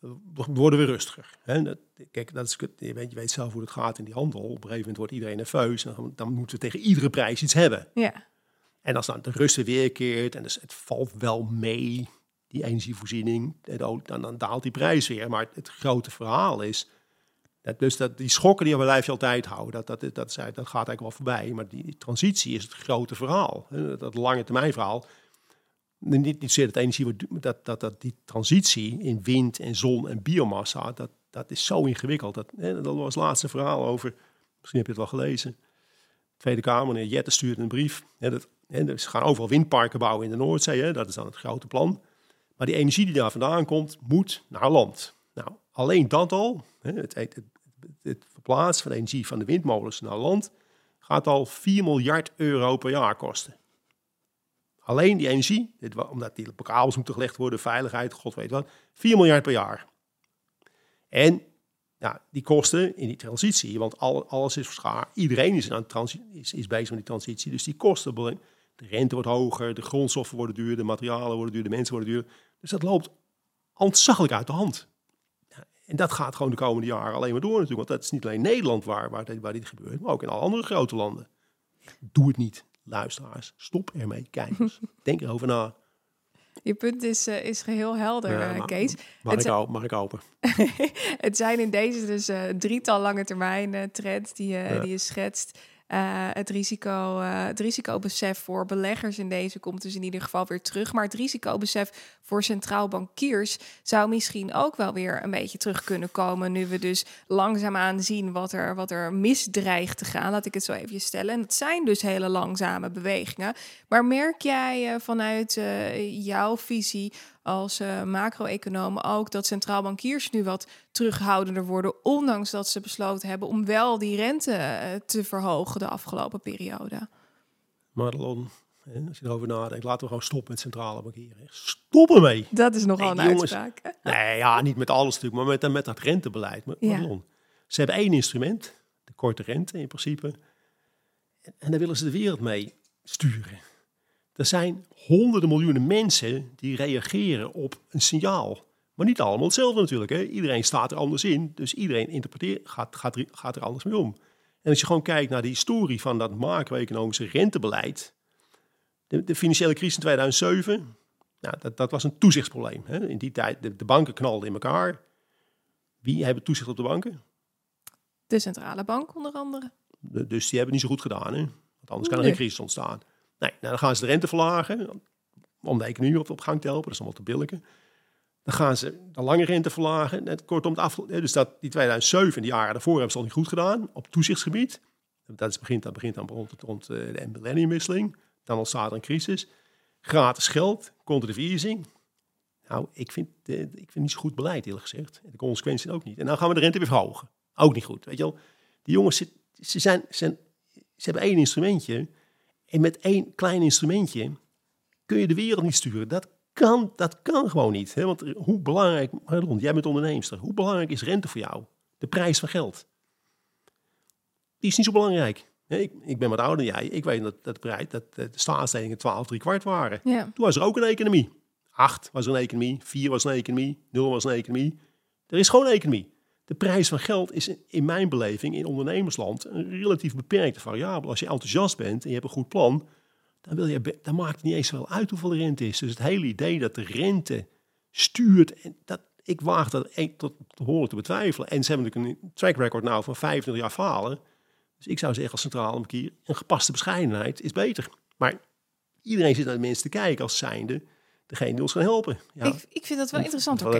eh, we worden weer rustiger. Hè. Dat, kijk, dat is, je, weet, je weet zelf hoe het gaat in die handel. Op een gegeven moment wordt iedereen nerveus en dan, dan moeten we tegen iedere prijs iets hebben. Ja. En als dan de rust er weerkeert en dus het valt wel mee, die energievoorziening, en dan, dan, daalt die prijs weer. Maar het grote verhaal is, dat, dus dat die schokken die blijf je altijd houden, dat, dat, dat, dat, gaat eigenlijk wel voorbij. Maar die, transitie is het grote verhaal, dat lange termijn verhaal. Niet, niet dat energie, dat, dat, dat die transitie in wind en zon en biomassa, dat, dat is zo ingewikkeld. Dat, dat was het laatste verhaal over, misschien heb je het wel gelezen. Tweede Kamer, meneer Jette stuurt een brief. Hè, dat, dus ze gaan overal windparken bouwen in de Noordzee. Dat is dan het grote plan. Maar die energie die daar vandaan komt, moet naar land. Nou, alleen dat al, het, het, het, verplaatsen van de energie van de windmolens naar land, gaat al 4 miljard euro per jaar kosten. Alleen die energie, dit, omdat die kabels moeten gelegd worden, veiligheid, god weet wat, 4 miljard per jaar. En ja, die kosten in die transitie, want al, alles is schaar. Iedereen is, aan transi- is, is bezig met die transitie, dus die kosten, de rente wordt hoger, de grondstoffen worden duurder, de materialen worden duurder, de mensen worden duurder. Dus dat loopt ontzaglijk uit de hand. En dat gaat gewoon de komende jaren alleen maar door natuurlijk, want dat is niet alleen Nederland waar, waar, dit, waar dit gebeurt, maar ook in alle andere grote landen. Doe het niet, luisteraars. Stop ermee, kijkers. Denk erover na. Je punt is, eh, is geheel helder, Ja, eh, maar- Kees. Mag Het ik, hou- mag ik hopen? het zijn in deze dus eh, drietal lange termijn trends die, Ja. die je schetst. Eh, het, risico, eh, het risicobesef voor beleggers in deze komt dus in ieder geval weer terug. Maar het risicobesef voor centraal bankiers zou misschien ook wel weer een beetje terug kunnen komen. Nu we dus langzaamaan zien wat er, wat er misdreigt te gaan. Laat ik het zo even stellen. En het zijn dus hele langzame bewegingen. Maar merk jij eh, vanuit jouw visie als eh, macro-econoom ook dat centraal bankiers nu wat terughoudender worden, ondanks dat ze besloten hebben om wel die rente eh, te verhogen de afgelopen periode? Madelon, hè, als je erover nadenkt, laten we gewoon stoppen met centrale bankieren. Stop ermee. Dat is nogal Nee, een jongens. uitspraak. Nee, ja, niet met alles natuurlijk, maar met, met dat rentebeleid. Maar, Ja. Madelon, ze hebben één instrument, de korte rente in principe. En daar willen ze de wereld mee sturen. Er zijn honderden miljoenen mensen die reageren op een signaal. Maar niet allemaal hetzelfde natuurlijk. Hè? Iedereen staat er anders in. Dus iedereen interpreteert, gaat, gaat, er, gaat er anders mee om. En als je gewoon kijkt naar de historie van dat macro-economische rentebeleid. De, de financiële crisis in 2007, nou, dat, dat was een toezichtsprobleem. Hè? In die tijd, de, de banken knalden in elkaar. Wie hebben toezicht op de banken? De centrale bank onder andere. De- dus die hebben niet zo goed gedaan. Hè? Want anders kan er Nee. geen crisis ontstaan. Nee, nou, dan gaan ze de rente verlagen om de economie op, op gang te helpen. Dat is allemaal te billijken. Dan gaan ze de lange rente verlagen. Net kortom, het af, dus dat, die 2007, die jaren daarvoor hebben ze al niet goed gedaan op toezichtsgebied. Dat, is begint, dat begint dan rond, rond eh, de millenniumwisseling. Dan ontstaat er een crisis. Gratis geld, easing. Nou, ik vind, eh, ik vind niet zo goed beleid eerlijk gezegd. De consequenties ook niet. En dan gaan we de rente weer verhogen. Ook niet goed. Weet je wel, die jongens, ze, zijn, zijn, ze hebben één instrumentje. En met één klein instrumentje kun je de wereld niet sturen. Dat kan, dat kan gewoon niet. Hè? Want hoe belangrijk, Marlon, jij bent onderneemster. Hoe belangrijk is rente voor jou? De prijs van geld. Die is niet zo belangrijk. Ik, ik ben wat ouder dan jij. Ik weet dat, dat, de, prijs, dat de staatsleningen 12, 3 kwart waren. Ja. Toen was er ook een economie. 8 was er een economie, 4 was een economie, 0 was een economie. Er is gewoon een economie. De prijs van geld is in mijn beleving in ondernemersland een relatief beperkte variabele. Als je enthousiast bent en je hebt een goed plan, dan, wil je, dan maakt het niet eens wel uit hoeveel de rente is. Dus het hele idee dat de rente stuurt, en dat, ik waag dat een- tot behoorlijk te betwijfelen. En ze hebben natuurlijk een track record nou van 25 jaar falen. Dus ik zou zeggen als centrale bankier, een gepaste bescheidenheid is beter. Maar iedereen zit naar de mensen te kijken als zijnde degene die ons kan helpen. Ja, Ik, ik vind dat wel interessant, oké.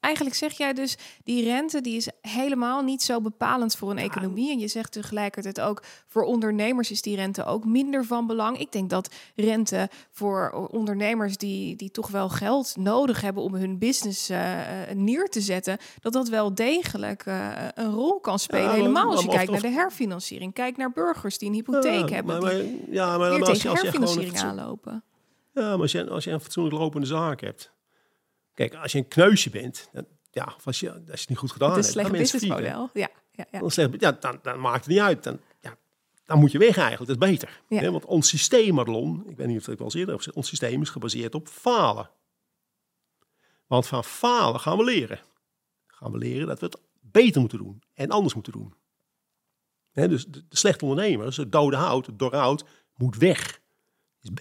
eigenlijk zeg jij dus, die rente die is helemaal niet zo bepalend voor een economie. En je zegt tegelijkertijd ook, voor ondernemers is die rente ook minder van belang. Ik denk dat rente voor ondernemers die, die toch wel geld nodig hebben om hun business eh, eh, neer te zetten, dat dat wel degelijk eh, een rol kan spelen. maar- helemaal als je maar kijkt naar de herfinanciering. Kijk naar burgers die een hypotheek hebben, maar, die maar- ja, maar dan als je, als je gewoon aanlopen. Ja, maar als je, als je een fatsoenlijk lopende zaak hebt. Kijk, als je een kneusje bent, dan, ja, of als je, als je het niet goed gedaan Het is hebt, een dan slecht businessmodel. Ja, ja, ja. Dan, zeg, ja, dan, dan maakt het niet uit. Dan dan moet je weg eigenlijk, dat is beter. Ja. Hè, want ons systeem, Madelon, ik weet niet of ik wel eens eerder heb gezegd, ons systeem is gebaseerd op falen. Want van falen gaan we leren. Gaan we leren dat we het beter moeten doen en anders moeten doen. Hè, dus de, de slechte ondernemers, het dode hout, het dorre hout, moet weg.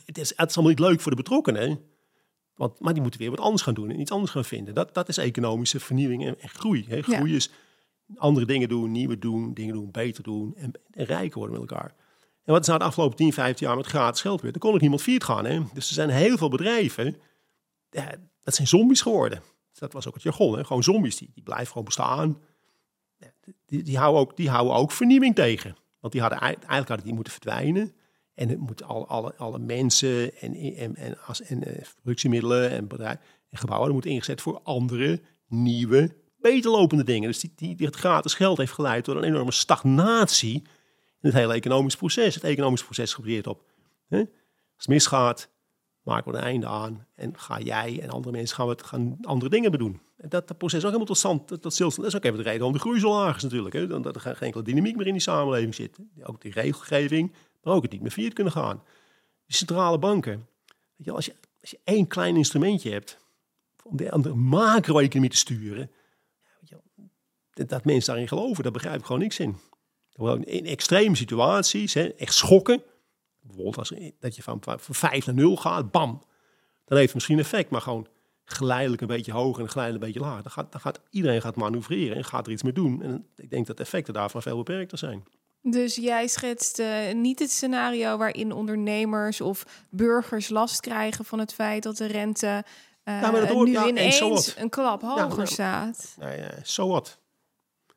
Het is, het is allemaal niet leuk voor de betrokkenen. Want, maar die moeten weer wat anders gaan doen en iets anders gaan vinden. Dat, dat is economische vernieuwing en, en groei. Hè. Groei is andere dingen doen, nieuwe doen, dingen doen, beter doen en, en rijker worden met elkaar. En wat is nou de afgelopen 10, 15 jaar met gratis geld weer? Er kon ook niemand viert gaan. Hè? Dus er zijn heel veel bedrijven, ja, dat zijn zombies geworden. Dat was ook het jargon, hè? gewoon zombies, die, die blijven gewoon bestaan. Ja, die, die, houden ook, die houden ook vernieuwing tegen. Want die hadden eigenlijk hadden die moeten verdwijnen. En het moeten alle, alle, alle mensen en, en, en, as, en uh, productiemiddelen en, bedrijven en gebouwen moeten ingezet voor andere, nieuwe, beter lopende dingen. Dus die, die, het gratis geld heeft geleid tot een enorme stagnatie in het hele economisch proces. Het economisch proces gebaseerd op, hè? als het misgaat, maken we een einde aan en ga jij en andere mensen gaan, het, gaan andere dingen bedoelen. En dat, dat proces is ook helemaal tot stand, dat, is ook even de reden om de groei zo laag natuurlijk. Hè? Dat er geen enkele dynamiek meer in die samenleving zit. Ook die regelgeving, maar ook het niet meer via kunnen gaan. Centrale banken, weet je, als, je, als je één klein instrumentje hebt om de, de macro-economie te sturen, dat mensen daarin geloven, daar begrijp ik gewoon niks in. In extreme situaties, hè, echt schokken, bijvoorbeeld als, dat je van, van 5 naar 0 gaat, bam, dan heeft het misschien effect, maar gewoon geleidelijk een beetje hoger en geleidelijk een beetje lager. Dan gaat, dan gaat iedereen gaat manoeuvreren en gaat er iets mee doen. En ik denk dat de effecten daarvan veel beperkter zijn. Dus jij schetst uh, niet het scenario waarin ondernemers of burgers last krijgen van het feit dat de rente uh, dat nu ja, ineens een klap hoger ja, staat. Nou ja, zo wat.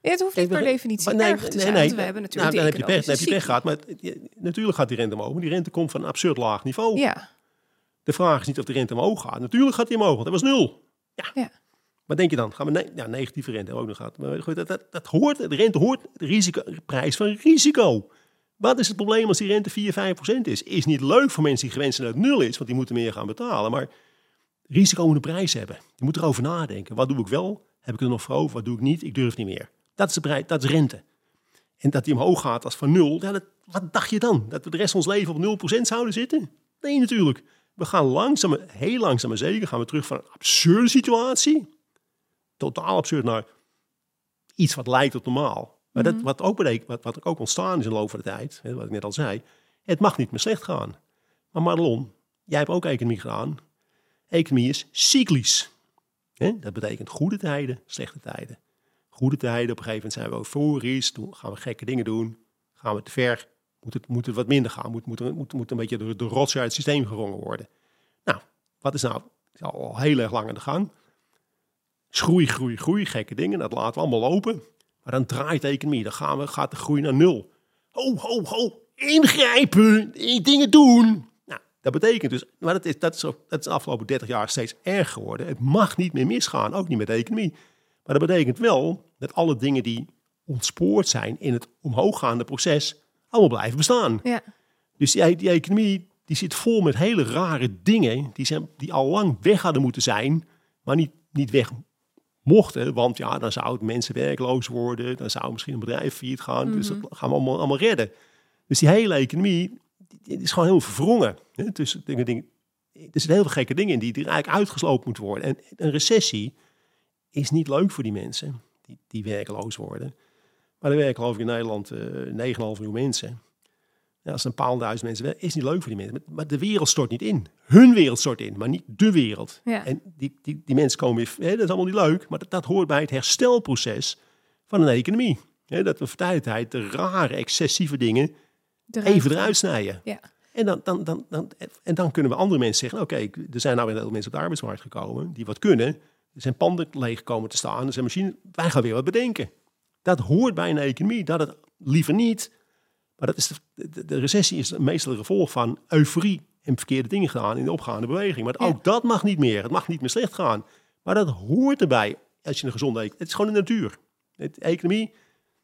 Ja, het hoeft niet per definitie nee, erg te zijn, nee, nee, we hebben natuurlijk nou, dan, heb je pech, dan heb je pech gehad. Maar natuurlijk gaat die rente omhoog. Maar die rente komt van een absurd laag niveau. Ja. De vraag is niet of de rente omhoog gaat. Natuurlijk gaat die omhoog, want dat was nul. Ja. ja. Maar denk je dan? Gaan we ja, negatieve rente ook nog gehad. Maar goed, dat, dat, hoort, de rente hoort de risico, prijs van risico. Wat is het probleem als die rente 4, 5 procent is? Is niet leuk voor mensen die gewend zijn dat het nul is, want die moeten meer gaan betalen. Maar risico moet een prijs hebben. Je moet erover nadenken. Wat doe ik wel? Heb ik er nog voor over? Wat doe ik niet? Ik durf niet meer. Dat is, de prijs, dat is rente. En dat die omhoog gaat als van nul, wat dacht je dan? Dat we de rest van ons leven op 0% zouden zitten? Nee, natuurlijk. We gaan langzaam, heel langzaam maar zeker, gaan we terug van een absurde situatie, totaal absurd, naar iets wat lijkt op normaal. Maar dat, wat, ook betekent, wat, wat ook ontstaan is in de loop van de tijd, wat ik net al zei, het mag niet meer slecht gaan. Maar Madelon, jij hebt ook economie gedaan. Economie is cyclisch. Dat betekent goede tijden, slechte tijden goede tijden. Op een gegeven moment zijn we euforisch. Toen gaan we gekke dingen doen. Gaan we te ver. Moet het, moet het wat minder gaan. Moet, moet, moet, moet een beetje de, de rots uit het systeem gerongen worden. Nou, wat is nou al heel erg lang aan de gang? Groei, groei, groei. Gekke dingen. Dat laten we allemaal lopen. Maar dan draait de economie. Dan gaan we, gaat de groei naar nul. Ho, ho, ho. Ingrijpen. Dingen doen. Nou, dat betekent dus, maar dat is, dat, is, dat is de afgelopen 30 jaar steeds erger geworden. Het mag niet meer misgaan, ook niet met de economie. Maar dat betekent wel dat alle dingen die ontspoord zijn in het omhooggaande proces, allemaal blijven bestaan. Ja. Dus die, die economie die zit vol met hele rare dingen die, zijn, die al lang weg hadden moeten zijn, maar niet, niet weg mochten. Want ja, dan zouden mensen werkloos worden, dan zou misschien een bedrijf failliet gaan. Dus dat gaan we allemaal, allemaal redden. Dus die hele economie die is gewoon heel verwrongen. Hè? Dus dingen, dingen, er zitten heel veel gekke dingen in die, die eigenlijk uitgeslopen moeten worden. En een recessie is niet leuk voor die mensen die, die werkloos worden. Maar er werken geloof ik in Nederland uh, 9,5 miljoen mensen. Ja, als een paar duizend mensen werken, is niet leuk voor die mensen. Maar de wereld stort niet in. Hun wereld stort in, maar niet de wereld. Ja. En die, die, die mensen komen weer, hè, dat is allemaal niet leuk, maar dat, dat hoort bij het herstelproces van een economie. Hè, dat we voor tijd de rare, excessieve dingen eruit. even eruit snijden. Ja. En dan, dan, dan, dan, en dan kunnen we andere mensen zeggen, oké, er zijn nou weer mensen op de arbeidsmarkt gekomen die wat kunnen. Er zijn panden leeg komen te staan. Er zijn machines. Wij gaan weer wat bedenken. Dat hoort bij een economie. Dat het liever niet. Maar dat is de, de, recessie is meestal een gevolg van euforie en verkeerde dingen gedaan in de opgaande beweging. Maar ook dat mag niet meer. Het mag niet meer slecht gaan. Maar dat hoort erbij als je een gezonde economie... Het is gewoon de natuur. Het, economie,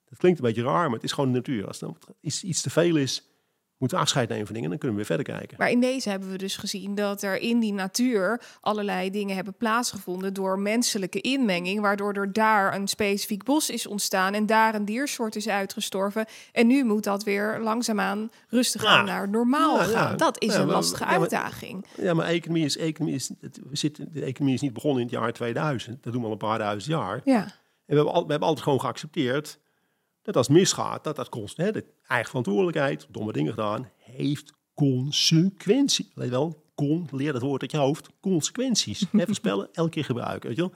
dat klinkt een beetje raar, maar het is gewoon de natuur. Als er iets te veel is, moeten we afscheid nemen van dingen en dan kunnen we weer verder kijken. Maar in deze hebben we dus gezien dat er in die natuur allerlei dingen hebben plaatsgevonden door menselijke inmenging, waardoor er daar een specifiek bos is ontstaan en daar een diersoort is uitgestorven. En nu moet dat weer langzaamaan rustig aan Ja. naar normaal Ja, ja. gaan. Dat is een lastige maar- uitdaging. Ja, maar economie is, economie is, het, we zitten, de economie is niet begonnen in het jaar 2000. Dat doen we al een paar duizend jaar. Ja, En we hebben, al, we hebben altijd gewoon geaccepteerd dat als het misgaat, dat dat kost, hè, de eigen verantwoordelijkheid, domme dingen gedaan, heeft consequenties. Let wel, con, leer dat woord uit je hoofd, consequenties. Hè, voorspellen, elke keer gebruiken, weet je wel.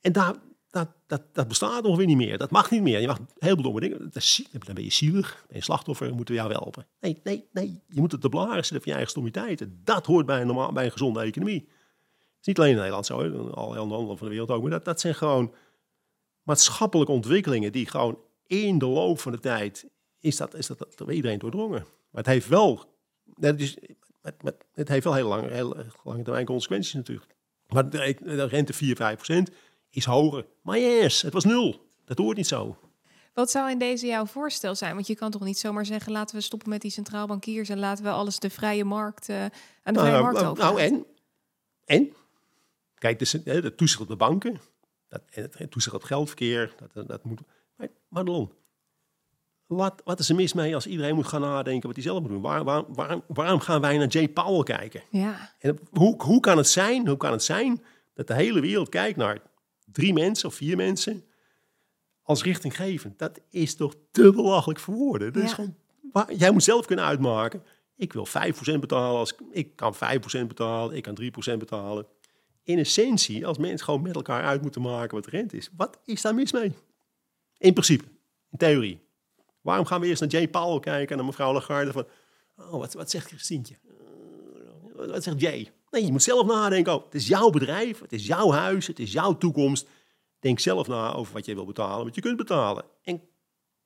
En daar, dat, dat, dat bestaat ongeveer niet meer. Dat mag niet meer. Je mag heel veel domme dingen. Dat is, dan ben je zielig, ben je slachtoffer, moeten we jou helpen. Nee, nee, nee. Je moet het te blaren zetten van je eigen stommiteiten. Dat hoort bij een, normaal, bij een gezonde economie. Het is niet alleen in Nederland zo, hè, alle andere landen van de wereld ook. Maar dat, dat zijn gewoon maatschappelijke ontwikkelingen die gewoon in de loop van de tijd is dat, is dat door iedereen doordrongen. Maar het heeft wel, dat is, het, heeft wel heel lange, heel lange termijn consequenties natuurlijk. Maar de, de rente 4, 5 procent is hoger. Maar yes, het was nul. Dat hoort niet zo. Wat zou in deze jouw voorstel zijn? Want je kan toch niet zomaar zeggen: laten we stoppen met die centraal bankiers en laten we alles de vrije markt eh, aan de vrije Nou, markt nou, overlaten. nou, en? En? Kijk, hè, de toezicht op de banken, dat, en het, het toezicht op het geldverkeer, dat, dat, dat moet... Madelon, wat, wat is er mis mee als iedereen moet gaan nadenken wat hij zelf moet doen? Waar, waar, waarom, waarom gaan wij naar Jay Powell kijken? Ja, En hoe, hoe kan het zijn, hoe kan het zijn dat de hele wereld kijkt naar drie mensen of vier mensen als richtinggevend? Dat is toch te belachelijk voor woorden. Dat is gewoon, waar- jij moet zelf kunnen uitmaken. Ik wil 5% betalen, als, ik- ik kan 5% betalen, ik kan 3% betalen. In essentie, als mensen gewoon met elkaar uit moeten maken wat de rente is, wat is daar mis mee? In principe, in theorie. Waarom gaan we eerst naar Jay Powell kijken en naar mevrouw Lagarde van, oh, wat, wat zegt Christientje? Wat wat zegt Jay? Nee, je moet zelf nadenken. Oh, het is jouw bedrijf, het is jouw huis, het is jouw toekomst. Denk zelf na over wat je wil betalen, wat je kunt betalen. En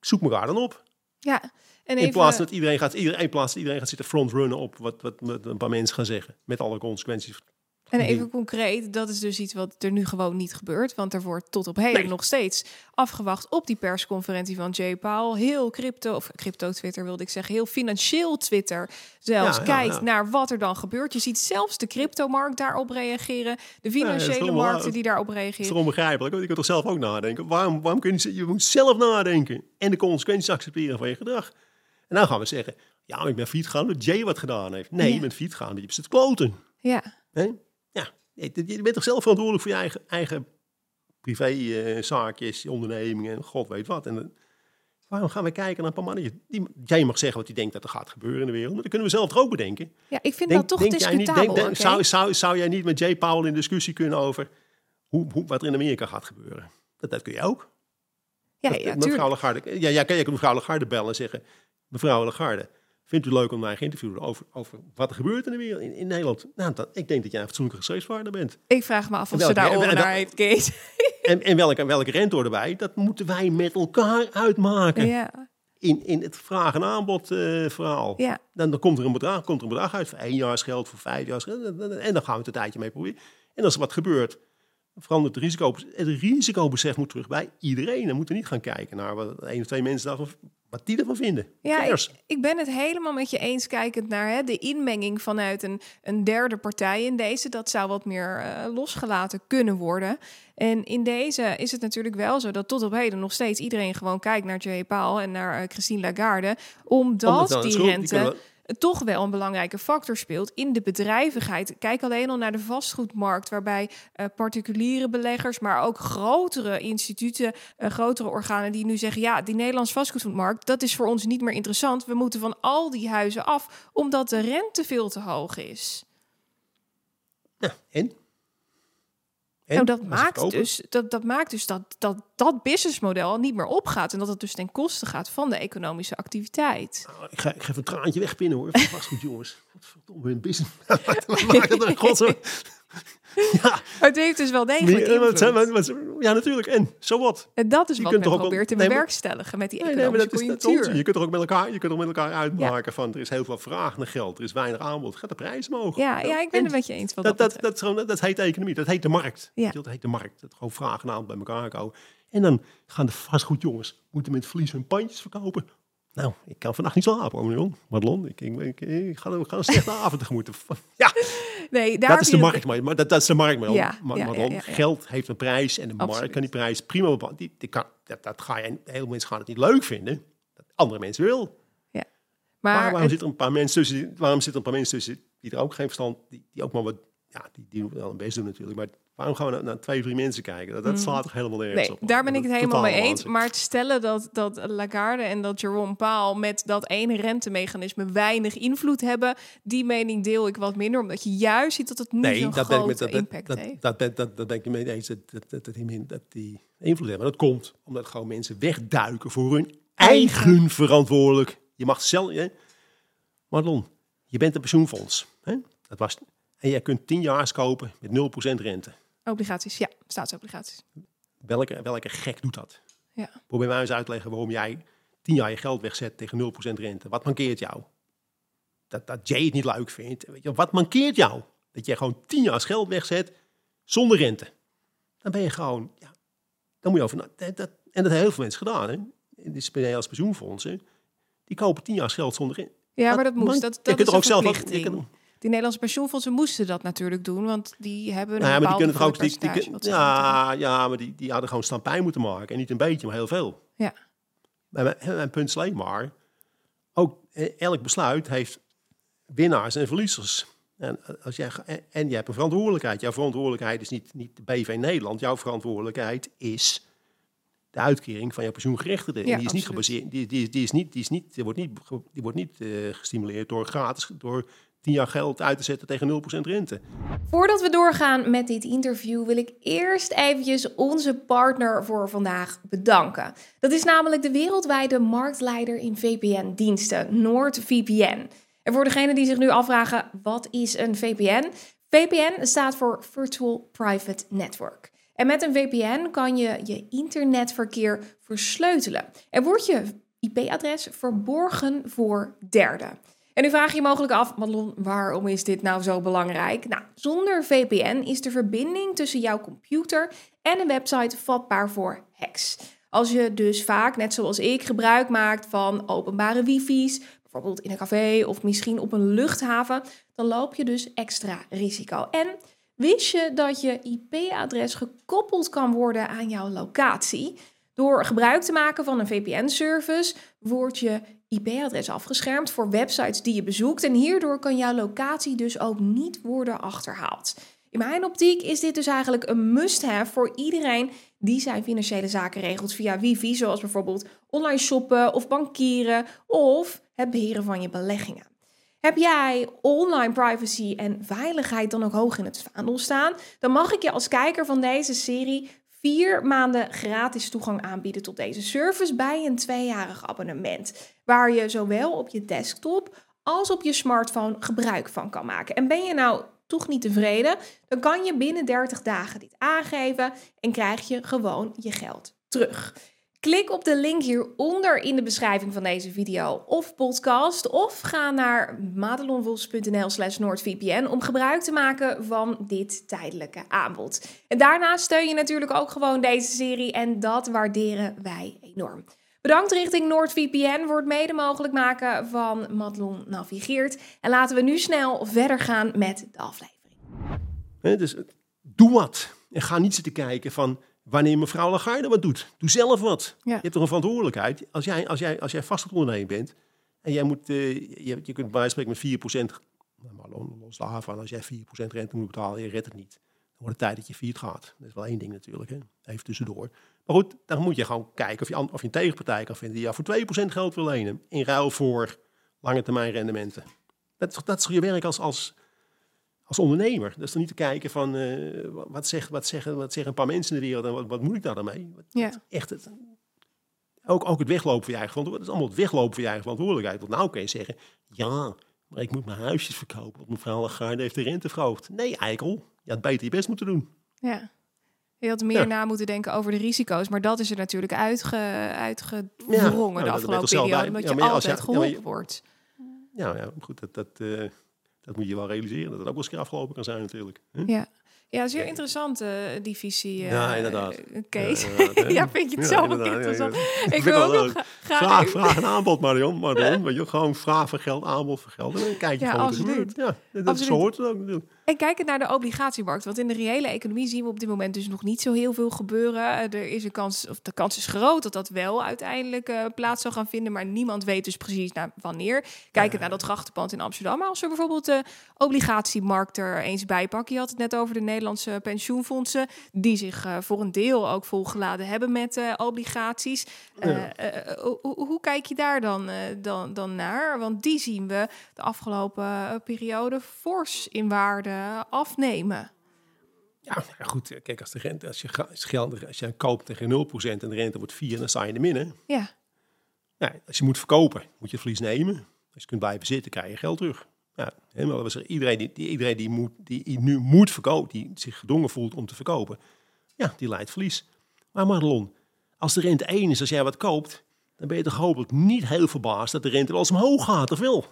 zoek elkaar dan op. ja. En In plaats dat iedereen gaat, iedereen, in plaats dat iedereen gaat zitten frontrunnen op wat, wat, wat een paar mensen gaan zeggen. Met alle consequenties. En even concreet, dat is dus iets wat er nu gewoon niet gebeurt. Want er wordt tot op heden Nee. nog steeds afgewacht op die persconferentie van Jay Powell. Heel crypto, of crypto-Twitter wilde ik zeggen, heel financieel Twitter zelfs Ja, kijkt ja. naar wat er dan gebeurt. Je ziet zelfs de cryptomarkt daarop reageren. De financiële markten die daarop Het is reageren. toch onbegrijpelijk? Want je kunt toch zelf ook nadenken? Waarom, waarom kun je, je moet zelf nadenken en de consequenties accepteren van je gedrag. En dan gaan we zeggen, ja, ik ben fiets gegaan omdat Jay wat gedaan heeft. Nee, je bent fiets gegaan omdat je zit kloten. Ja, Hè? Je bent toch zelf verantwoordelijk voor je eigen, eigen privé-zaakjes, ondernemingen, god weet wat. En, eh, waarom gaan we kijken naar een paar mannen? Die, jij mag zeggen wat hij denkt dat er gaat gebeuren in de wereld, maar dat kunnen we zelf toch ook bedenken. ja ik vind dat toch jij niet, discutabel. denk- denk- zou, zou, zou jij niet met Jay Powell in discussie kunnen over hoe, hoe, wat er in Amerika gaat gebeuren? Dat, dat kun je ook. ja, Dat- ja, mevrouw. Lagarde, ja, ja, kan je mevrouw Lagarde bellen en zeggen... Mevrouw Lagarde, vindt u het leuk om mij geïnterviewd over, over wat er gebeurt in de wereld, in, in Nederland? Nou, dat, ik denk dat jij een fatsoenlijke gespreksvaarder bent. Ik vraag me af of Welke- ze daar en- oren naar heeft, Kees. En, en welke, welke rente erbij? Dat moeten wij met elkaar uitmaken. ja, In, in het vraag- en aanbod eh, verhaal. ja. Dan, dan komt, er een bedrag, komt er een bedrag uit voor één jaar geld, voor vijf jaar geld. En dan gaan we het een tijdje mee proberen. En als er wat gebeurt, verandert het risico. Het risicobesef moet terug bij iedereen. Dan moeten we niet gaan kijken naar wat één of twee mensen daarvan, wat die ervan vinden. Ja, ik, ben het helemaal met je eens kijkend naar hè, de inmenging vanuit een, een derde partij in deze. Dat zou wat meer eh, losgelaten kunnen worden. En in deze is het natuurlijk wel zo dat tot op heden nog steeds iedereen gewoon kijkt naar Jay Paul en naar eh, Christine Lagarde. Omdat, die rente toch wel een belangrijke factor speelt in de bedrijvigheid. Kijk alleen al naar de vastgoedmarkt, waarbij eh, particuliere beleggers, maar ook grotere instituten, eh, grotere organen die nu zeggen: ja, die Nederlandse vastgoedmarkt, dat is voor ons niet meer interessant. We moeten van al die huizen af, omdat de rente veel te hoog is. Ja, en? En? Nou, dat maakt, dus, dat, dat maakt dus dat dat, dat businessmodel niet meer opgaat en dat het dus ten koste gaat van de economische activiteit. Nou, ik, ga, ik ga even een traantje wegpinnen hoor. Vast goed jongens. Godverdomme, hun business. Wat maakt het een godsnaam? Ja, Het heeft dus wel degelijk zijn- invloed. ja, natuurlijk. En, zo wat? En dat is Je wat kunt men toch probeert te bewerkstelligen met die Nee, nee, maar economische dat is. Je kunt er ook met elkaar, je kunt er met elkaar uitmaken van er is heel veel vraag naar geld, er is weinig aanbod, gaat de prijs omhoog. Ja, ja, ik ben En het met je eens. Wat dat, dat, dat, heet economie, dat heet de markt. Ja. Dat heet de markt. Dat gewoon vraag en aanbod bij elkaar komen. En dan gaan de vastgoedjongens moeten met verlies hun pandjes verkopen. Nou, ik kan vannacht niet slapen, Madelon. Madelon, ik, ik, ik, ik ga, ik ga een slechte avond tegemoet. Ja, Nee, daar dat is de markt, maar, maar dat, dat is de markt, Madelon. Ja, ja, ja, ja, ja. Geld heeft een prijs en de Absoluut. markt kan die prijs prima bepalen. Die, die kan, dat, dat ga je, heel veel mensen gaan het niet leuk vinden. Dat andere mensen wil. Maar, Maar waarom het- zitten er een paar mensen tussen? Waarom zitten er een paar mensen tussen die er ook geen verstand, die, die ook maar wat, ja, die, die wel een best doen natuurlijk. Maar waarom gaan we naar, naar twee, drie mensen kijken? Dat, dat slaat toch helemaal nergens Nee, op. daar ben ik het helemaal mee eens. Maar het stellen dat, dat Lagarde en dat Jerome Powell met dat ene rentemechanisme weinig invloed hebben, die mening deel ik wat minder, omdat je juist ziet dat het niet Nee, zo'n dat grote met dat, dat, impact dat, heeft. dat, dat, dat, dat ben ik mee eens dat, dat, die, dat die invloed hebben. Dat komt omdat gewoon mensen wegduiken voor hun eigen verantwoordelijk. Je mag zelf, hè? Marlon, je bent een pensioenfonds. Hè? Dat was, en jij kunt 10 jaar kopen met 0% rente. Obligaties, ja, staatsobligaties. Welke, welke gek doet dat? Ja. Probeer mij eens uit te leggen waarom jij 10 jaar je geld wegzet tegen 0% rente. Wat mankeert jou? Dat, dat Jay het niet leuk vindt. Weet je, wat mankeert jou? Dat jij gewoon 10 jaar geld wegzet zonder rente. Dan ben je gewoon, ja, dan moet je over. Dat, dat, en dat hebben heel veel mensen gedaan. Hè? Dit is als pensioenfondsen. Die kopen 10 jaar geld zonder rente. Ja, maar dat moest. man- Dat, je dat kunt is er ook zelf wat- Die Nederlandse pensioenfondsen moesten dat natuurlijk doen, want die hebben een Nou ja, maar die kunnen toch ook. Die, die, ja, ja, maar die, die hadden gewoon stampij moeten maken. En niet een beetje, maar heel veel. Ja. Maar mijn, punt is alleen maar, ook eh, elk besluit heeft winnaars en verliezers. En, als jij, en, en je hebt een verantwoordelijkheid. Jouw verantwoordelijkheid is niet, niet de BV Nederland. Jouw verantwoordelijkheid is de uitkering van jouw pensioengerechtigde. En Ja, die is niet gebaseerd, die, die, die is niet, die is niet, die wordt niet, die wordt niet eh, gestimuleerd door gratis, door 10 jaar geld uit te zetten tegen 0% rente. Voordat we doorgaan met dit interview wil ik eerst eventjes onze partner voor vandaag bedanken. Dat is namelijk de wereldwijde marktleider in VPN-diensten, NordVPN. En voor degenen die zich nu afvragen, wat is een VPN? VPN staat voor Virtual Private Network. En met een VPN kan je je internetverkeer versleutelen. En wordt je IP-adres verborgen voor derden. En nu vraag je je mogelijk af, Madelon, waarom is dit nou zo belangrijk? Nou, zonder VPN is de verbinding tussen jouw computer en een website vatbaar voor hacks. Als je dus vaak, net zoals ik, gebruik maakt van openbare wifi's, bijvoorbeeld in een café of misschien op een luchthaven, dan loop je dus extra risico. En wist je dat je IP-adres gekoppeld kan worden aan jouw locatie? Door gebruik te maken van een VPN-service wordt je IP-adres afgeschermd voor websites die je bezoekt en hierdoor kan jouw locatie dus ook niet worden achterhaald. In mijn optiek is dit dus eigenlijk een must-have voor iedereen die zijn financiële zaken regelt via wifi, zoals bijvoorbeeld online shoppen of bankieren of het beheren van je beleggingen. Heb jij online privacy en veiligheid dan ook hoog in het vaandel staan? Dan mag ik je als kijker van deze serie vier maanden gratis toegang aanbieden tot deze service bij een tweejarig abonnement. Waar je zowel op je desktop als op je smartphone gebruik van kan maken. En ben je nou toch niet tevreden, dan kan je binnen 30 dagen dit aangeven en krijg je gewoon je geld terug. Klik op de link hieronder in de beschrijving van deze video of podcast. Of ga naar madelonwolfs.nl slash noordvpn om gebruik te maken van dit tijdelijke aanbod. En daarnaast steun je natuurlijk ook gewoon deze serie en dat waarderen wij enorm. Bedankt richting NoordVPN voor het mede mogelijk maken van Madelon Navigeert. En laten we nu snel verder gaan met de aflevering. Hè, dus eh, doe wat. En ga niet zitten kijken van wanneer mevrouw Lagarde wat doet. Doe zelf wat. Ja. Je hebt toch een verantwoordelijkheid. Als jij, als jij, als jij vastgoedondernemer bent en jij moet, eh, je, je kunt bij spreken met 4%, nou, maar los daarvan, als jij 4% rente moet betalen, je redt het niet. Wordt het tijd dat je failliet gaat. Dat is wel één ding natuurlijk, hè. even tussendoor. Maar goed, dan moet je gewoon kijken of je, of je een tegenpartij kan vinden die jou voor 2% geld wil lenen. In ruil voor lange termijn rendementen. Dat dat is je werk als, als, als ondernemer. Dat is dan niet te kijken van eh, wat, zegt, wat, zeggen, wat zeggen een paar mensen in de wereld en wat, wat moet ik daar dan mee? Wat- Ja. Echt het, ook, ook het weglopen van je eigen verantwoordelijkheid. Dat is allemaal het weglopen van je eigen verantwoordelijkheid. Want nou kun je zeggen, ja, maar ik moet mijn huisjes verkopen. Want mevrouw Lagarde heeft de rente verhoogd. Nee, eikel. Je had beter je best moeten doen. Ja. Je had meer Ja. na moeten denken over de risico's, maar dat is er natuurlijk uitge, uitgedwongen Ja, nou, de afgelopen periode, omdat je altijd geholpen wordt. Ja, ja goed, dat, dat, eh, dat moet je wel realiseren. Dat het ook wel eens een keer afgelopen kan zijn natuurlijk. Hm? Ja. Ja, zeer interessante uh, die visie. Uh, ja, inderdaad. Kees. Ja, inderdaad. Ja, vind je het zelf ook interessant? Ik wil ook nog graag... Vraag, vraag en aanbod, Marion. Marion, weet je, gewoon vraag voor geld, aanbod voor geld. En dan kijk je Ja, gewoon wat er gebeurt. Ja, dat zo hoort het ook natuurlijk. En kijkend naar de obligatiemarkt, want in de reële economie zien we op dit moment dus nog niet zo heel veel gebeuren. Eh, Er is een kans, of de kans is groot dat dat wel uiteindelijk eh, plaats zal gaan vinden, maar niemand weet dus precies naar wanneer. Kijkend naar dat grachtenpand in Amsterdam, maar als we bijvoorbeeld de obligatiemarkt er eens bij pakken, je had het net over de Nederlandse pensioenfondsen, die zich eh, voor een deel ook volgeladen hebben met obligaties. Ja. hoe, hoe- kijk je daar dan, dan, dan naar? Want die zien we de afgelopen periode fors in waarde afnemen. Ja, nou ja, goed. Kijk, als, de rente, als, je, ga- als, je koopt tegen 0% en de rente wordt 4, dan sta je in de midden. Ja, als je moet verkopen, moet je het verlies nemen. Als je kunt blijven zitten, krijg je geld terug. Ja, helemaal. Was er iedereen die, die, iedereen die, moet, die nu moet verkopen, die zich gedwongen voelt om te verkopen, ja, die leidt verlies. Maar Madelon, als de rente 1 is, als jij wat koopt, dan ben je toch hopelijk niet heel verbaasd dat de rente wel eens omhoog gaat, of wel?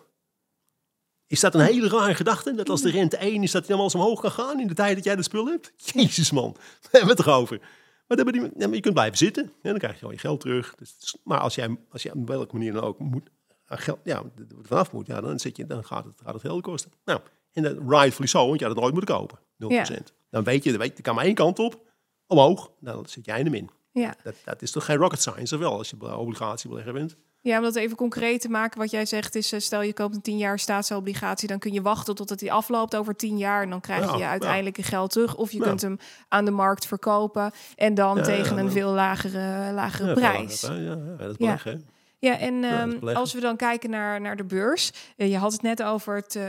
Is dat een hele rare gedachte? Dat als de rente 1 is, dat hij dan wel eens omhoog kan gaan in de tijd dat jij de spul hebt? Jezus man, we hebben het erover. Maar, dan ben je, je kunt blijven zitten. En dan krijg je al je geld terug. Dus, maar als jij, als je op welke manier dan ook moet, geld, ja, vanaf moet, ja, dan, zit je, dan gaat, het, gaat het geld kosten. Nou, en de rightfully so, want je had het nooit moeten kopen. 0%. Dan weet je, dan weet, kan maar één kant op, omhoog. Dan zit jij in de min. ja. Dat, dat is toch geen rocket science, of wel, als je obligatiebelegger bent? Ja, om dat even concreet te maken, wat jij zegt is, eh, stel je koopt een 10 jaar staatsobligatie, dan kun je wachten totdat die afloopt over 10 jaar en dan krijg Ja, je uiteindelijk je geld terug. Of je Ja. kunt hem aan de markt verkopen en dan tegen een veel lagere, lagere prijs. Ja, dat is hè. Ja, en ehm, als we dan kijken naar, naar de beurs. eh, je had het net over het eh,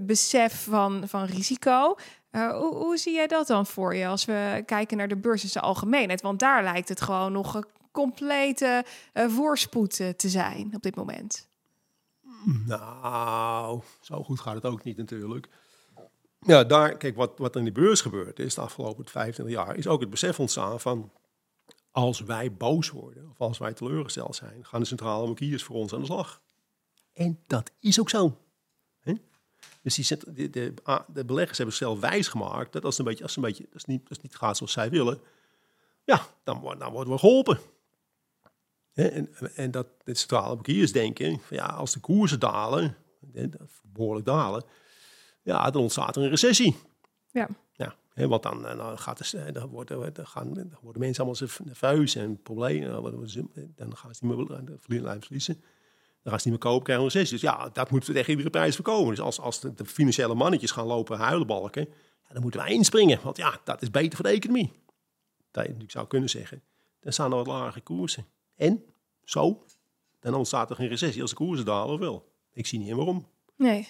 besef van, van risico. Hoe, hoe zie jij dat dan voor je als we kijken naar de beurs in zijn algemeenheid? Want daar lijkt het gewoon nog een complete eh, voorspoed eh, te zijn op dit moment. Nou, zo goed gaat het ook niet natuurlijk. Ja, daar, kijk, wat, wat er in de beurs gebeurd is de afgelopen 25 jaar, is ook het besef ontstaan van als wij boos worden of als wij teleurgesteld zijn, gaan de centrale bankiers voor ons aan de slag. En dat is ook zo. Dus die, de, de, ah, de beleggers hebben zichzelf wijsgemaakt dat als een beetje, als een beetje, als het niet, het niet gaat zoals zij willen, ja, dan, dan worden we geholpen. En, en dat de centrale bankiers denken, van ja, als de koersen dalen, behoorlijk dalen, ja, dan ontstaat er een recessie. Ja. Ja, hè, want dan, eh, dan, gaat het, eh, dan, worden, dan, gaan, dan worden mensen allemaal nerveus en problemen. Dan, gaan ze niet meer de verliezen, verliezen. Dan gaan ze niet meer kopen, krijgen we een recessie. Dus ja, dat moeten we tegen iedere prijs voorkomen. Dus als, als de, de financiële mannetjes gaan lopen huilenbalken, ja, dan moeten wij inspringen. Want ja, dat is beter voor de economie. Dat je natuurlijk zou kunnen zeggen. Dan staan er wat lage koersen. En, zo, dan ontstaat er geen recessie als de koersen dalen of wel. Ik zie niet in waarom. Nee.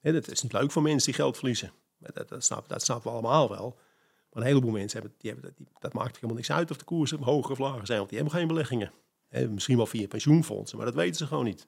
Dat is niet leuk voor mensen die geld verliezen. Dat, dat, snap, dat snappen we allemaal wel. Maar een heleboel mensen hebben, die hebben dat, die, dat maakt helemaal niks uit of de koersen hoger of lager zijn, want die hebben geen beleggingen. Misschien wel via pensioenfondsen, maar dat weten ze gewoon niet.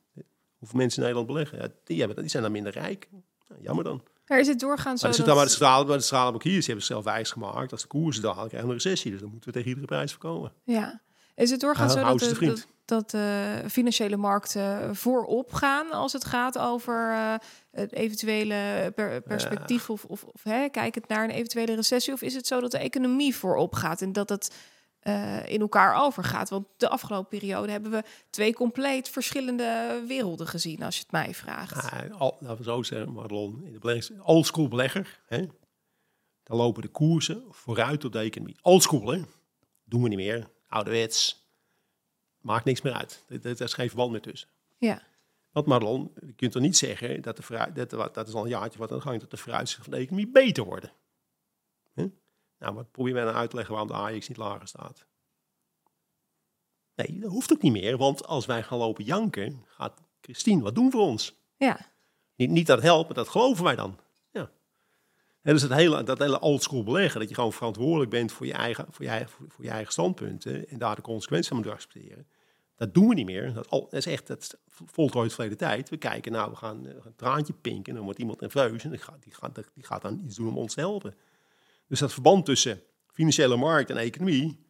Hoeveel mensen in Nederland beleggen, ja, die, hebben, die zijn dan minder rijk. Nou, jammer dan. Maar is het doorgaan zo Maar, dat... maar de maar de centrale bankiers hebben zichzelf wijs gemaakt. Als de koersen dalen, krijgen we een recessie. Dus dan moeten we tegen iedere prijs voorkomen. Ja. Is het doorgaan Ja, zo dat, ze de, dat, vriend. Dat de financiële markten voorop gaan als het gaat over eh, het eventuele per- perspectief of, of, of hè, kijkend naar een eventuele recessie? Of is het zo dat de economie voorop gaat en dat het eh, in elkaar overgaat? Want de afgelopen periode hebben we twee compleet verschillende werelden gezien, als je het mij vraagt. Ja, al, laten we zo zeggen, Madelon, in de oldschool belegger, hè, dan lopen de koersen vooruit op de economie. Oldschool, hè? Doen we niet meer. Ouderwets. Maakt niks meer uit. Er is geen verband meer tussen. Ja. Want Madelon, je kunt toch niet zeggen dat de dat, wat- dat is al een jaartje wat aan de gang, dat de vooruitzichten van de economie beter worden. Nou, maar probeer mij nou uit te leggen waarom de AX niet lager staat. Nee, dat hoeft ook niet meer, want als wij gaan lopen janken, gaat Christine wat doen voor ons. Ja. Niet, niet dat maar dat geloven wij dan. En dus het hele, dat hele oldschool beleggen, dat je gewoon verantwoordelijk bent voor je eigen, voor je, eigen- voor, je eigen standpunten en daar de consequenties van moet accepteren. Dat doen we niet meer. Dat, dat is echt, dat is voltooid verleden tijd. We kijken, nou, we gaan, eh, een traantje pinken en dan wordt iemand nerveus en die gaat, die, gaat, die gaat dan iets doen om ons te helpen. Dus dat verband tussen financiële markt en economie,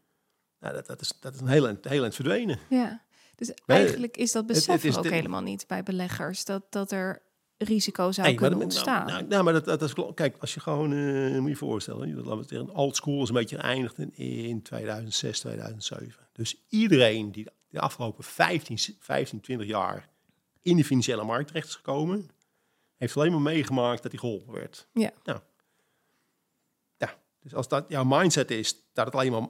nou, dat, dat, is, dat is een heel, eind- heel eind verdwenen. Ja, dus eigenlijk is dat besef het is ook de- helemaal niet bij beleggers. Dat, dat er risico zou kunnen dat- ontstaan. Nou, nou, nou, maar dat, dat is kijk, als je gewoon, eh, moet je voorstellen, laten we zeggen, old school is een beetje geëindigd in, in 2006, 2007. Dus iedereen die de afgelopen 15, 15, 20 jaar in de financiële markt terecht is gekomen, heeft alleen maar meegemaakt dat hij geholpen werd. Ja. Nou, ja, dus als dat jouw mindset is, dat het alleen maar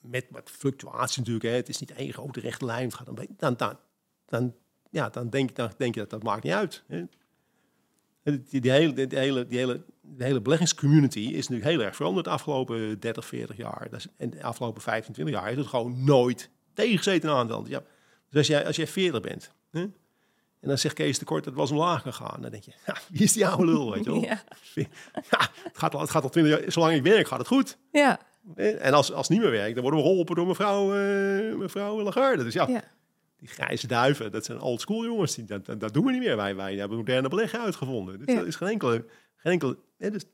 met, met fluctuatie natuurlijk, hè, het is niet één grote rechte lijn, het gaat dan, dan, dan, ja, dan, denk, dan denk je dat dat maakt niet uit. Hè. Die, die, hele, die, hele, die hele, de hele beleggingscommunity is natuurlijk heel erg veranderd de afgelopen 30, 40 jaar. Is, en de afgelopen 25 jaar heeft het gewoon nooit tegengezeten aan de hand. Ja, dus als jij, als jij 40 bent hè, en dan zegt Kees de Kort, dat was omlaag gegaan. Dan denk je, ja, wie is die oude lul, weet je wel? Ja. Ja, het, gaat al, het gaat al 20 jaar, zolang ik werk gaat het goed. Ja, En als, als het niet meer werkt, dan worden we geholpen door mevrouw, eh, mevrouw Lagarde. Dus ja, ja. Die grijze duiven, dat zijn old school jongens. Die, dat, dat, doen we niet meer. Wij, wij hebben moderne beleggen uitgevonden. Dus Ja. dat is geen enkele... Geen enkele hè, dus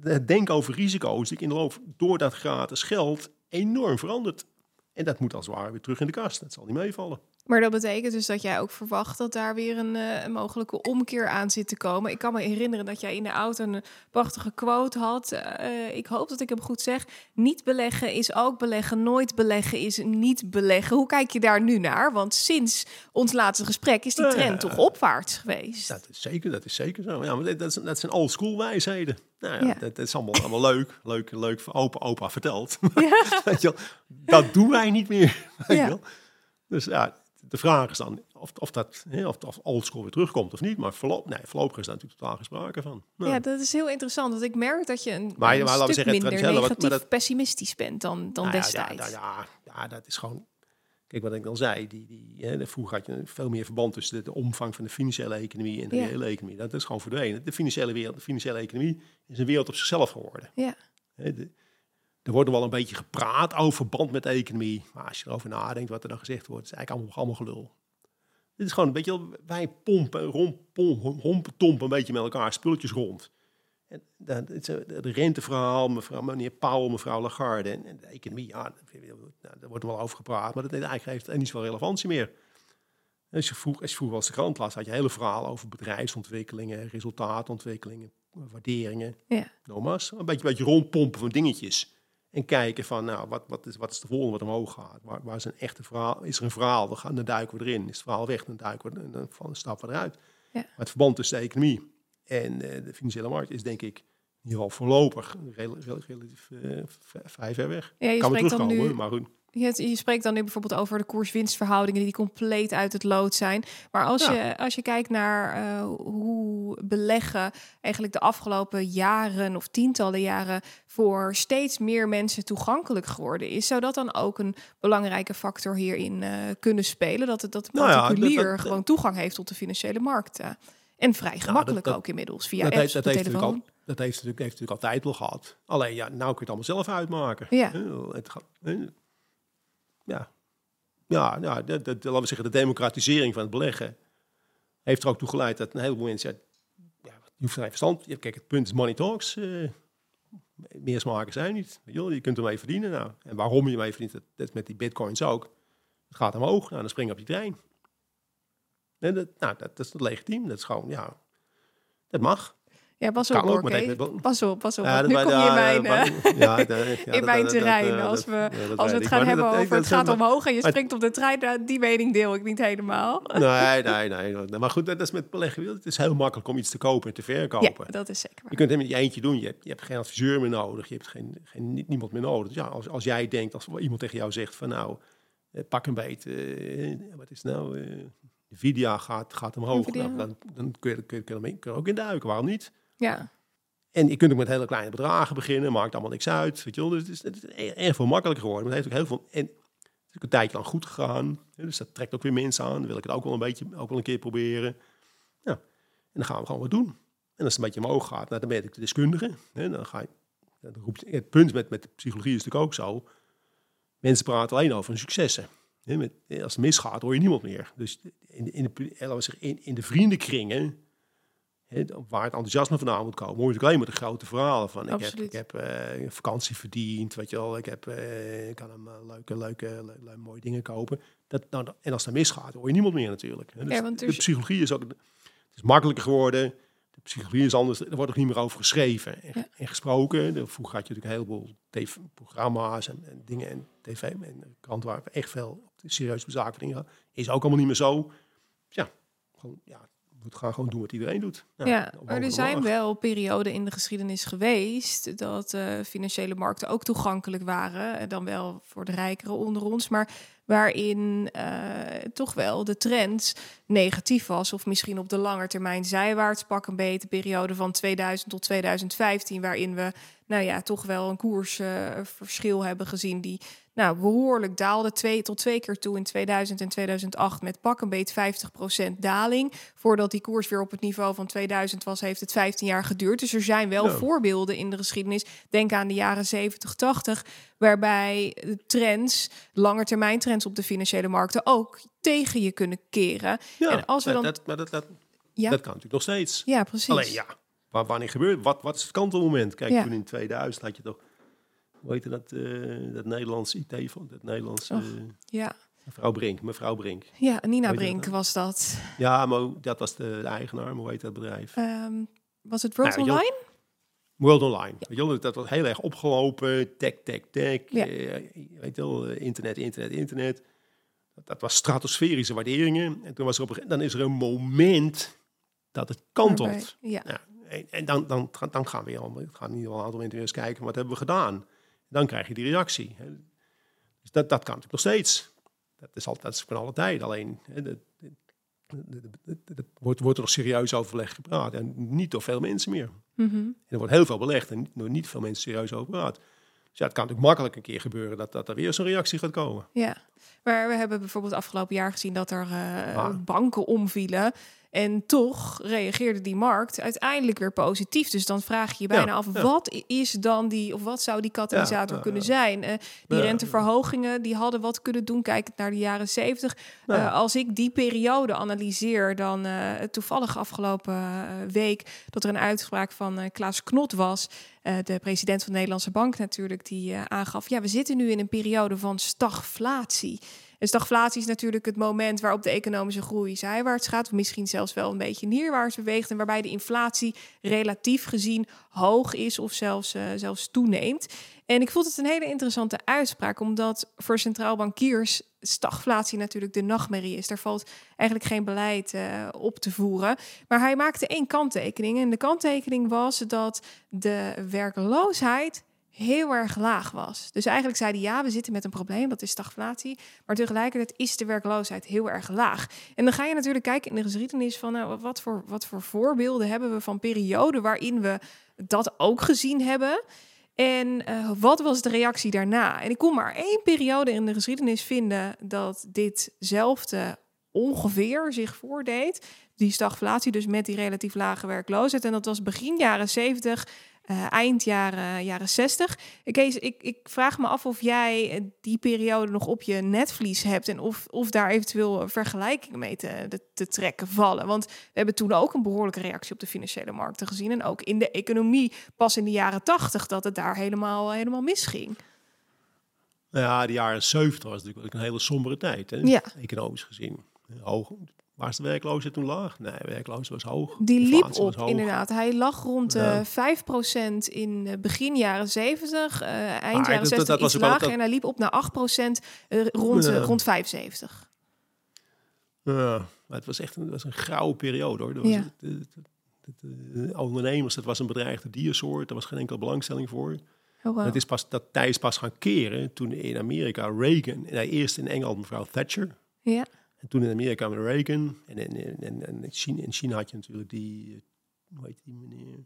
het denken over risico's is in de loop door dat gratis geld enorm veranderd. En dat moet als het ware weer terug in de kast. Dat zal niet meevallen. Maar dat betekent dus dat jij ook verwacht dat daar weer een, eh, een mogelijke omkeer aan zit te komen. Ik kan me herinneren dat jij in de auto een prachtige quote had. Eh, ik hoop dat ik hem goed zeg. Niet beleggen is ook beleggen. Nooit beleggen is niet beleggen. Hoe kijk je daar nu naar? Want sinds ons laatste gesprek is die trend toch opwaarts geweest. Dat is zeker, dat is zeker zo. Ja, maar dat, dat, dat zijn old school wijsheden. Nou ja, Ja. Dat, dat is allemaal, allemaal leuk. Leuk, leuk voor opa, opa verteld. Ja. Wel, dat doen wij niet meer. Ja. Dus ja, de vraag is dan of, of dat hè, of, of oldschool weer terugkomt of niet. Maar voorlop, nee, voorlopig is daar natuurlijk totaal geen sprake van. Nou, Ja, dat is heel interessant. Want ik merk dat je een, Maar- een maar stuk zeggen, minder wat- negatief maar dat- pessimistisch bent dan, dan nou destijds. Ja, ja, ja, ja, dat is gewoon... Kijk, wat ik al zei, die, die, hè, vroeger had je veel meer verband tussen de, de omvang van de financiële economie en de reële economie. Dat is gewoon verdwenen. De financiële wereld, de financiële economie is een wereld op zichzelf geworden. Ja. Hè, de- er wordt wel een beetje gepraat over verband met de economie. Maar als je erover nadenkt wat er dan gezegd wordt, is eigenlijk allemaal, allemaal gelul. Dit is gewoon een beetje, wij pompen, romp, hompen, tompen een beetje met elkaar spulletjes rond. En dan, het de renteverhaal, mevrouw, meneer Powell, mevrouw Lagarde en, de economie, ja, daar- nou, wordt er wel over gepraat, maar dat heeft eigenlijk heeft niet zoveel relevantie meer. Als je, vroeg, als je vroeger als de krant las, had je hele verhaal over bedrijfsontwikkelingen, resultaatontwikkelingen, waarderingen. Ja. Nogmaals, een beetje, beetje rondpompen van dingetjes. En kijken van, nou, wat, wat, is, wat is de volgende wat omhoog gaat? Waar, waar is een echte verhaal? Is er een verhaal? Dan, gaan, dan duiken we erin. Is het verhaal weg? Dan duiken we en dan van stappen we eruit. Ja. Maar het verband tussen de economie en eh, de financiële markt is denk ik in ieder geval voorlopig rel- rel- relatief eh, v- vrij ver weg. Ja, je kan weer spreekt dan terugkomen, nu maar goed. Je, je spreekt dan nu bijvoorbeeld over de koers-winstverhoudingen die compleet uit het lood zijn. Maar als, Ja. je, als je kijkt naar eh, hoe beleggen eigenlijk de afgelopen jaren of tientallen jaren voor steeds meer mensen toegankelijk geworden is, zou dat dan ook een belangrijke factor hierin eh, kunnen spelen? Dat het dat de Nou ja, dat- particulier gewoon toegang heeft tot de financiële markten. En vrij gemakkelijk dat- ook inmiddels via dat, apps heeft, dat, heeft natuurlijk al, dat heeft, natuurlijk, heeft natuurlijk altijd wel gehad. Alleen ja, nou kun je het allemaal zelf uitmaken. Ja. Het gaat, ja. Ja, ja de- laten we zeggen, de democratisering van het beleggen heeft er ook toe geleid dat een heleboel mensen, ja, je hoeft geen verstand. Kijk, het punt is money talks. eh, meer smaken zijn niet. Weet je, kunt ermee verdienen. Nou, en waarom je mee verdient, dat, met die bitcoins ook. Het gaat omhoog, nou, dan spring je op die trein. En dat, nou, dat, dat is legitiem. Dat is gewoon, ja, dat mag. Ja, pas op hoor, Pas op, pas op. Ja, nu kom je in mijn... ja, in mijn terrein. als we, als we het gaan hebben over het gaat omhoog en je springt op de trein, nou, die mening deel ik niet helemaal. Nee, nee, nee. Maar goed, dat is met beleggen. Het is heel makkelijk om iets te kopen en te verkopen. Ja, dat is zeker waar. Je kunt het in je eentje doen. Je hebt, je hebt geen adviseur meer nodig. Je hebt geen, geen, niemand meer nodig. Dus ja, als, als jij denkt, als iemand tegen jou zegt van nou, eh, pak een beet. eh, wat is nou? eh Nvidia gaat, gaat omhoog. Nou, dan, dan kun je, kun, je, kun, je, kun je er ook in duiken. Waarom niet? Ja, En je kunt ook met hele kleine bedragen beginnen. Maakt allemaal niks uit. Weet je wel? Dus het is, het is erg, erg veel makkelijker geworden. Maar het heeft ook heel veel... En het is ook een tijdje lang goed gegaan. Dus dat trekt ook weer mensen aan. Dan wil ik het ook wel een beetje, ook wel een keer proberen. Ja. En dan gaan we gewoon wat doen. En als het een beetje omhoog gaat, nou, dan ben ik de deskundige. Hè, dan ga je, het punt met, met de psychologie is natuurlijk ook zo. Mensen praten alleen over hun successen. Met, als het misgaat, hoor je niemand meer. Dus in, in, de, in, in de vriendenkringen, waar het enthousiasme vandaan moet komen, hoor je alleen maar de grote verhalen van. Ik heb, ik heb eh, vakantie verdiend, weet je wel. Ik, heb, eh, ik kan hem eh, leuke, leuke, le- le- mooie dingen kopen. Dat, nou, en als dat misgaat, hoor je niemand meer natuurlijk. Hè. Dus Ja, want de dus- psychologie is ook... Het is makkelijker geworden. De psychologie is anders. Er wordt ook niet meer over geschreven en, Ja. en gesproken. Vroeger had je natuurlijk een heleboel TV-programma's en, en dingen en tv en krant waar echt veel serieus bezaken dingen. Is ook allemaal niet meer zo. Ja, gewoon, ja, we moeten gaan gewoon doen wat iedereen doet. Ja, maar er zijn wel perioden in de geschiedenis geweest dat eh, financiële markten ook toegankelijk waren. Eh, Dan wel voor de rijkeren onder ons, maar waarin eh, toch wel de trend negatief was. Of misschien op de lange termijn zijwaarts pak een beetje. Periode van 2000 tot 2015, waarin we nou ja, toch wel een koersverschil hebben gezien die nou, behoorlijk daalde. Twee, tot twee keer toe in 2000 en 2008 met pak een beet 50% daling. Voordat die koers weer op het niveau van 2000 was, heeft het 15 jaar geduurd. Dus er zijn wel voorbeelden in de geschiedenis. Denk aan de jaren 70, 80, waarbij trends, langetermijn trends op de financiële markten ook tegen je kunnen keren. Ja, en als we dan- dat, maar dat, dat, Ja, dat kan natuurlijk nog steeds. ja precies. Alleen ja, wa- wanneer gebeurt wat? Wat is het kantelmoment? Kijk, Ja. toen in 2000 had je toch, hoe heette dat, eh, dat Nederlands IT van dat Nederlands Och. Ja, mevrouw Brink, mevrouw Brink. ja Nina Brink dat? was dat. Ja, maar dat was de, de eigenaar, hoe heet dat bedrijf? Ehm, was het World Nou, je- Online? World Online. Weet je wel, dat was heel erg opgelopen. Tech, tech, tech. Ja. eh, weet je wel, eh, internet, internet, internet. Dat, dat was stratosferische waarderingen. En toen was er op dan is er een moment dat het kantelt. Ja. Ja, en, dan, dan, dan gaan we weer allemaal, gaan ieder geval een aantal mensen eens kijken, wat hebben we gedaan? Dan krijg je die reactie. Dus dat, dat kan natuurlijk nog steeds. Dat is altijd dat is van alle tijd. Alleen, dat wordt, wordt er nog serieus overleg gepraat. En niet door veel mensen meer. Mhm. En er wordt heel veel belegd en niet- door niet veel mensen serieus over gepraat. Dus ja, het kan natuurlijk makkelijk een keer gebeuren dat, dat er weer zo'n reactie gaat komen. Ja, maar we hebben bijvoorbeeld afgelopen jaar gezien dat er eh, Ah. banken omvielen. En toch reageerde die markt uiteindelijk weer positief. Dus dan vraag je je bijna Ja, af, ja. wat is dan die, of wat zou die katalysator ja, kunnen zijn? Eh, die renteverhogingen, die hadden wat kunnen doen. Kijkend naar de jaren zeventig. Eh, als ik die periode analyseer, dan toevallig afgelopen week dat er een uitspraak van Klaas Knot was, de president van de Nederlandse Bank natuurlijk, die aangaf: ja, we zitten nu in een periode van stagflatie. En stagflatie is natuurlijk het moment waarop de economische groei zijwaarts gaat, of misschien zelfs wel een beetje neerwaarts beweegt, en waarbij de inflatie relatief gezien hoog is of zelfs, eh, zelfs toeneemt. En ik vond het een hele interessante uitspraak, omdat voor centraal bankiers stagflatie natuurlijk de nachtmerrie is. Daar valt eigenlijk geen beleid eh, op te voeren. Maar hij maakte één kanttekening. En de kanttekening was dat de werkloosheid heel erg laag was. Dus eigenlijk zei hij, ja, we zitten met een probleem, dat is stagflatie. Maar tegelijkertijd is de werkloosheid heel erg laag. En dan ga je natuurlijk kijken in de geschiedenis van nou, wat, voor, wat voor voorbeelden hebben we van perioden waarin we dat ook gezien hebben. En eh, wat was de reactie daarna? En ik kon maar één periode in de geschiedenis vinden dat ditzelfde ongeveer zich voordeed. Die stagflatie, dus met die relatief lage werkloosheid. En dat was begin jaren 70, eh, eind jaren, jaren 60. Kees, ik, ik vraag me af of jij eh, die periode nog op je netvlies hebt. En of, of daar eventueel vergelijkingen mee te, te, trekken vallen. Want we hebben toen ook een behoorlijke reactie op de financiële markten gezien. En ook in de economie pas in de jaren 80 dat het daar helemaal, helemaal misging. Ja, de jaren 70 was natuurlijk een hele sombere tijd, hè? Ja. economisch gezien. Hoog. Waar is de werkloosheid toen laag? Nee, werkloosheid was hoog. Die liep was op, hoog. inderdaad. Hij lag rond Ja. eh 5% in eh, begin jaren 70, eh, eind Maar jaren dat- 60 dat was iets wel- lager. En hij liep op naar 8% eh, rond, Ja. rond 75. Ja, maar het was echt een, het was een grauwe periode hoor. Dat was, Ja. het, het, het, het, ondernemers, dat was een bedreigde diersoort. Daar was geen enkele belangstelling voor. Oh, wow. Dat is pas dat tij is pas gaan keren toen in Amerika Reagan, nee, eerst in Engeland mevrouw Thatcher, Ja, en toen in Amerika met Reagan. En in, in, in, in China, in China had je natuurlijk die, eh, hoe heet die meneer?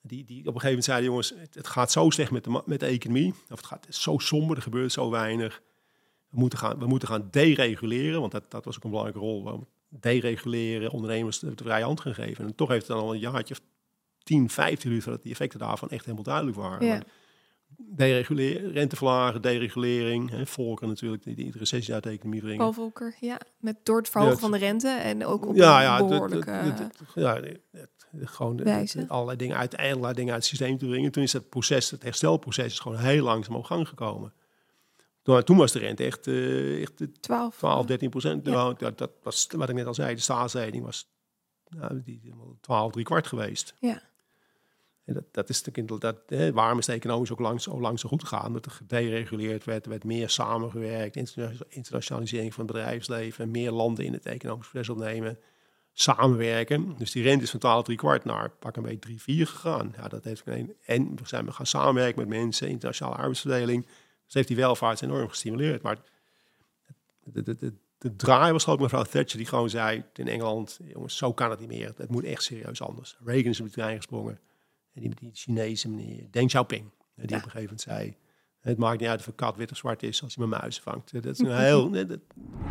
Die, die op een gegeven moment zei, jongens, het, het gaat zo slecht met de, met de economie. Of het gaat zo somber, er gebeurt zo weinig. We moeten gaan, we moeten gaan dereguleren, want dat, dat was ook een belangrijke rol. Dereguleren, ondernemers de, de vrije hand gaan geven. En toch heeft het dan al een jaartje of 10, 15 duurt voordat die effecten daarvan echt helemaal duidelijk waren. Ja. Maar Dereguleren, rente verlagen, deregulering. Hè, Volker natuurlijk, die, die de recessie uit de economie brengen. Paul Volcker, ja. Met, door het verhogen Ja, van de rente en ook op ja, ja, behoorlijke... het- het- ja, gewoon allerlei dingen uit, allerlei dingen uit het systeem te brengen. Toen is het proces, het herstelproces, is gewoon heel langzaam op gang gekomen. Toen, toen was de rente echt, eh, echt eh, 12. 12, 13 procent. Nou, dat, dat was wat ik net al zei, de staatslening was nou, die, 12, drie kwart geweest. Ja. En dat, dat is natuurlijk, dat, hè, waarom is de economisch ook lang, zo lang zo goed gegaan? Omdat er gedereguleerd werd, er werd meer samengewerkt, internationalisering van het bedrijfsleven, meer landen in het economisch proces opnemen, samenwerken. Dus die rente is van 12, drie kwart naar pak een beetje 3, 4 gegaan. Ja, dat heeft en we zijn we gaan samenwerken met mensen, internationale arbeidsverdeling. Dus heeft die welvaart enorm gestimuleerd. Maar de, de, de, de draai was ook mevrouw Thatcher die gewoon zei in Engeland, jongens, zo kan het niet meer. Het moet echt serieus anders. Reagan is op de trein gesprongen. Die, die Chinese meneer, Deng Xiaoping, die op een gegeven moment zei... Het maakt niet uit of een kat wit of zwart is als hij mijn muizen vangt. Dat is een heel...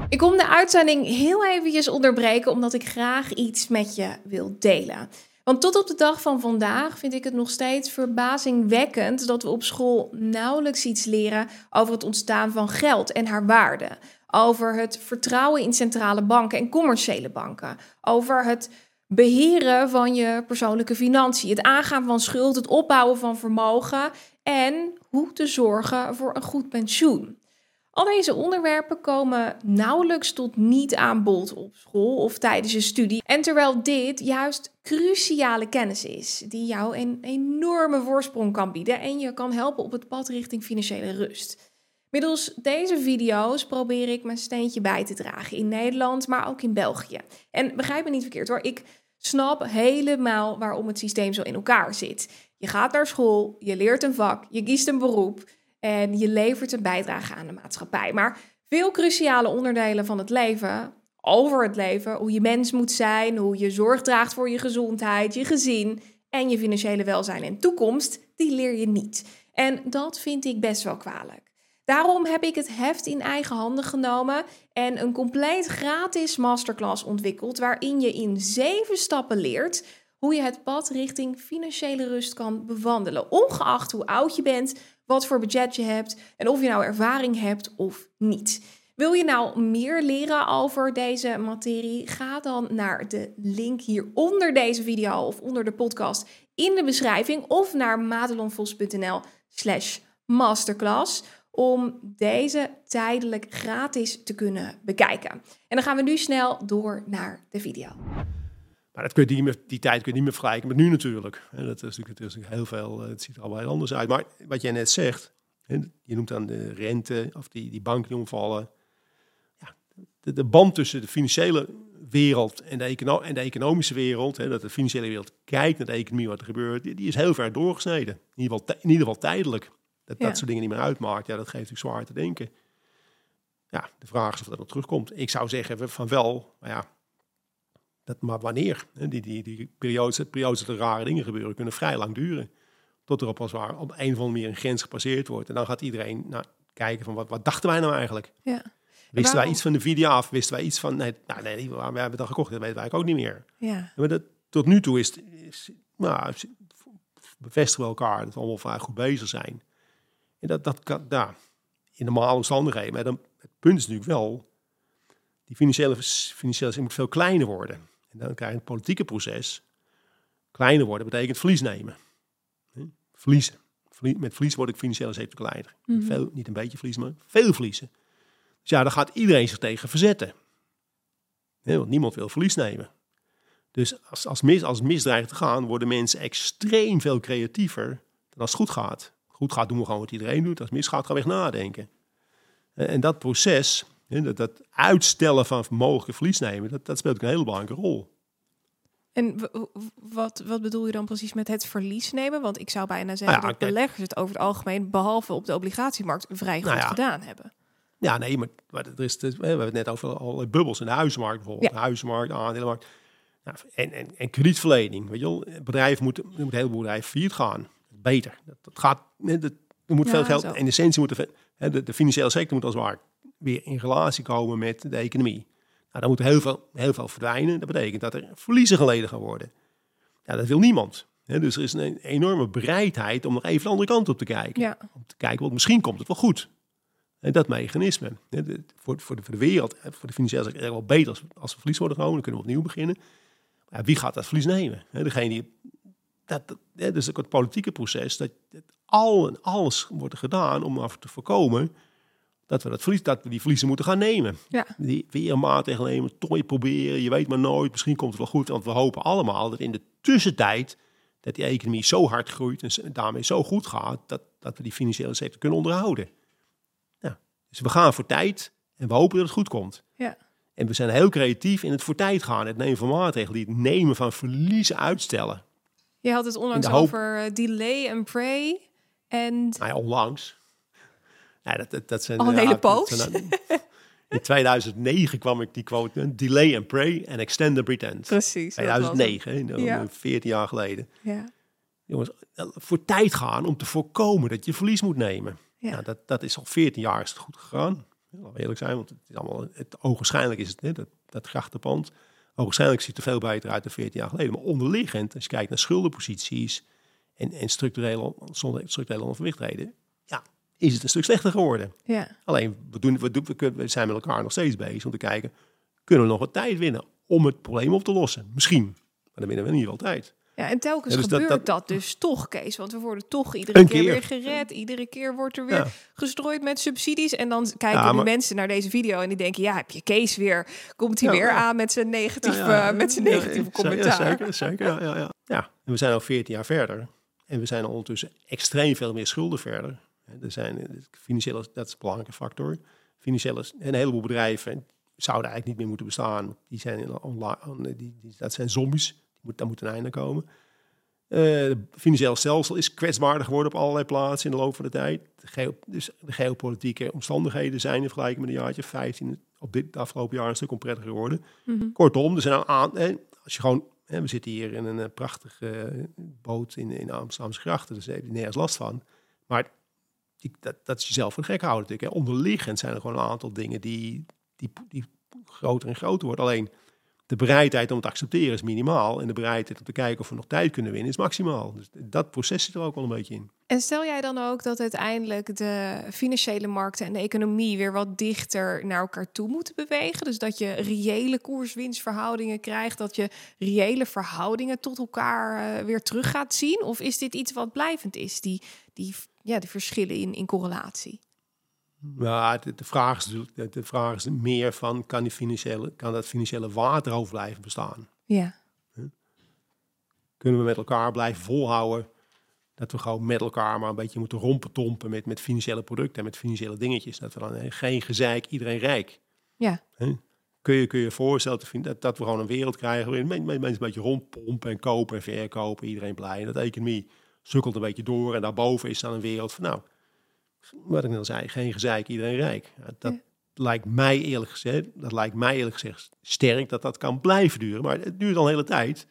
Ik kom de uitzending heel eventjes onderbreken... omdat ik graag iets met je wil delen. Want tot op de dag van vandaag vind ik het nog steeds verbazingwekkend... dat we op school nauwelijks iets leren over het ontstaan van geld en haar waarde. Over het vertrouwen in centrale banken en commerciële banken. Over het beheren van je persoonlijke financiën, het aangaan van schuld, het opbouwen van vermogen en hoe te zorgen voor een goed pensioen. Al deze onderwerpen komen nauwelijks tot niet aan bod op school of tijdens je studie. En terwijl dit juist cruciale kennis is, die jou een enorme voorsprong kan bieden en je kan helpen op het pad richting financiële rust. Middels deze video's probeer ik mijn steentje bij te dragen in Nederland, maar ook in België. En begrijp me niet verkeerd hoor, ik snap helemaal waarom het systeem zo in elkaar zit. Je gaat naar school, je leert een vak, je kiest een beroep en je levert een bijdrage aan de maatschappij. Maar veel cruciale onderdelen van het leven, over het leven, hoe je mens moet zijn, hoe je zorg draagt voor je gezondheid, je gezin en je financiële welzijn en toekomst, die leer je niet. En dat vind ik best wel kwalijk. Daarom heb ik het heft in eigen handen genomen en een compleet gratis masterclass ontwikkeld waarin je in zeven stappen leert hoe je het pad richting financiële rust kan bewandelen, ongeacht hoe oud je bent, wat voor budget je hebt en of je nou ervaring hebt of niet. Wil je nou meer leren over deze materie? Ga dan naar de link hier onder deze video of onder de podcast in de beschrijving of naar madelonvos.nl slash masterclass om deze tijdelijk gratis te kunnen bekijken. En dan gaan we nu snel door naar de video. Maar dat kun je die, meer, die tijd kun je niet meer vergelijken met nu natuurlijk. Dat is natuurlijk, heel veel, eh, het ziet er al wel anders uit. Maar wat jij net zegt, je noemt dan de rente of die, die banken omvallen. Ja, de, band tussen de financiële wereld en de, en de economische wereld, hè, dat de financiële wereld kijkt naar de economie, wat er gebeurt, die, die is heel ver doorgesneden. In ieder geval, in ieder geval tijdelijk. Dat dat soort dingen niet meer uitmaakt, ja, dat geeft natuurlijk zwaar te denken. Ja, de vraag is of dat nog terugkomt. Ik zou zeggen van wel, maar ja, dat, maar wanneer? Die, die, die periodes, periodes dat er rare dingen gebeuren, kunnen vrij lang duren. Tot er op als waar op een of andere manier een grens gepasseerd wordt. En dan gaat iedereen nou, kijken van wat, wat dachten wij nou eigenlijk? Ja. Wisten wij iets van de video af? Wisten wij iets van, nee, nou, nee we hebben het dan gekocht, dat weten wij ook niet meer. Ja. Maar dat, tot nu toe is, is nou, bevestigen we elkaar dat we allemaal vrij goed bezig zijn. En dat, dat kan, ja, in normale omstandigheden. Maar dan, het punt is natuurlijk wel, die financiële, financiële moet veel kleiner worden. En dan krijg je een politieke proces. Kleiner worden betekent verlies nemen. Verliezen. Met verlies word ik financiële zeker kleiner. Mm veel, niet een beetje verlies, maar veel verliezen. Dus ja, dan gaat iedereen zich tegen verzetten. want niemand wil verlies nemen. Dus als, als, mis, als het misdreigt te gaan, worden mensen extreem veel creatiever dan als het goed gaat goed gaat, doen we gewoon wat iedereen doet. Als het misgaat, gaan we echt nadenken. En dat proces, dat, dat uitstellen van mogelijke verlies nemen, dat, dat speelt een hele belangrijke rol. En wat, wat bedoel je dan precies met het verlies nemen? Want ik zou bijna zeggen nou dat beleggers het over het algemeen, behalve op de obligatiemarkt, vrij goed nou gedaan hebben. Ja, nee, maar, maar er is, we hebben het net over allerlei bubbels in de huizenmarkt bijvoorbeeld. Ja. Huizenmarkt, aandelenmarkt. Nou, en, en, en kredietverlening. Weet je wel, bedrijven moeten, er moet een heleboel bedrijven failliet gaan beter. Dat, dat gaat, er moet veel geld, in essentie moet de, de, de, financiële sector moet als ware weer in relatie komen met de economie. Nou, dan moet heel veel, heel veel verdwijnen. Dat betekent dat er verliezen geleden gaan worden. Ja, dat wil niemand. dus er is een enorme bereidheid om nog even de andere kant op te kijken. Ja. Om te kijken, want misschien komt het wel goed. En dat mechanisme. voor, voor, de, voor de wereld, voor de financiële sector, is wel beter als, als we verlies worden genomen. Dan kunnen we opnieuw beginnen. Ja, wie gaat dat verlies nemen? degene die dat, ja, dus ook het politieke proces, dat al en alles wordt gedaan om af te voorkomen dat we, dat, verlies, dat we die verliezen moeten gaan nemen. Ja. Die, weer een maatregel nemen, toch weer proberen. Je weet maar nooit, misschien komt het wel goed. Want we hopen allemaal dat in de tussentijd dat die economie zo hard groeit en daarmee zo goed gaat, dat, dat we die financiële sector kunnen onderhouden. Ja. Dus we gaan voor tijd en we hopen dat het goed komt. Ja. En we zijn heel creatief in het voor tijd gaan. Het nemen van maatregelen, die het nemen van verliezen uitstellen. Je had het onlangs over eh, delay and pray. En Nou ja, onlangs. Ja, dat, dat, dat zijn, Al een hele poos. in 2009 kwam ik die quote, delay and pray and extend and pretend. precies. dat was het. 2009, hè, nou, Ja. 14 jaar geleden. Ja. Jongens, voor tijd gaan om te voorkomen dat je verlies moet nemen. Ja. Nou, dat, dat is al 14 jaar is het goed gegaan. Laten we eerlijk zijn, want het is allemaal, het, ogenschijnlijk is het, hè, dat, dat grachtenpand, ogenschijnlijk ziet het er veel beter uit dan 14 jaar geleden. Maar onderliggend, als je kijkt naar schuldenposities en, en structurele, zonder structurele onverwichtheden, ja, is het een stuk slechter geworden. ja. Alleen, we, doen, we, doen, we, kunnen, we zijn met elkaar nog steeds bezig om te kijken, kunnen we nog wat tijd winnen om het probleem op te lossen? Misschien, maar dan winnen we in ieder geval tijd. Ja, en telkens Ja, dus gebeurt dat, dat- dus toch, Kees. Want we worden toch iedere keer, keer. weer gered. Iedere keer wordt er weer Ja. gestrooid met subsidies. En dan kijken Ja, mensen naar deze video en die denken... ja, heb je Kees weer? Komt hij weer aan met zijn negatieve, met zijn negatieve ja, commentaar? Zeker, zeker. Ja, ja, ja. ja, en we zijn al 14 jaar verder. En we zijn al ondertussen extreem veel meer schulden verder. Er zijn financiële, dat is een belangrijke factor. Financiële, een heleboel bedrijven zouden eigenlijk niet meer moeten bestaan. Die zijn in online, die, die, dat zijn zombies. Moet, daar moet een einde komen. Eh, het financiële stelsel is kwetsbaarder geworden op allerlei plaatsen in de loop van de tijd. De geo- dus de geopolitieke omstandigheden zijn in vergelijking met een jaartje 15 op dit afgelopen jaar een stuk onprettiger geworden. Mhm. Kortom, er zijn een aan, hè, als je gewoon, we zitten hier in een eh, prachtige eh, boot in, in Amsterdamse grachten, dus daar heb je nergens last van. Maar die, dat, dat is jezelf voor de gek houden natuurlijk. Hè. Onderliggend zijn er gewoon een aantal dingen die, die, die groter en groter worden. Alleen de bereidheid om het te accepteren is minimaal en de bereidheid om te kijken of we nog tijd kunnen winnen is maximaal. Dus dat proces zit er ook wel een beetje in. En stel jij dan ook dat uiteindelijk de financiële markten en de economie weer wat dichter naar elkaar toe moeten bewegen? Dus dat je reële koers-winstverhoudingen krijgt, dat je reële verhoudingen tot elkaar eh, weer terug gaat zien? Of is dit iets wat blijvend is, die, die, ja, die verschillen in, in correlatie? Ja, de, de, vraag is, de, vraag is meer van, kan, die financiële, kan dat financiële water over blijven bestaan? Ja, kunnen we met elkaar blijven volhouden dat we gewoon met elkaar maar een beetje moeten rompetompen met, met financiële producten en met financiële dingetjes. Dat we dan geen gezeik, iedereen rijk. ja, Kun je kun je voorstellen dat, dat we gewoon een wereld krijgen waarin men- men- mensen een beetje rondpompen en kopen en verkopen, iedereen blij. En dat de economie sukkelt een beetje door en daarboven is dan een wereld van nou, wat ik al zei, geen gezeik, iedereen rijk. Dat Ja. lijkt mij eerlijk gezegd, dat lijkt mij eerlijk gezegd sterk dat dat kan blijven duren. Maar het duurt al een hele tijd.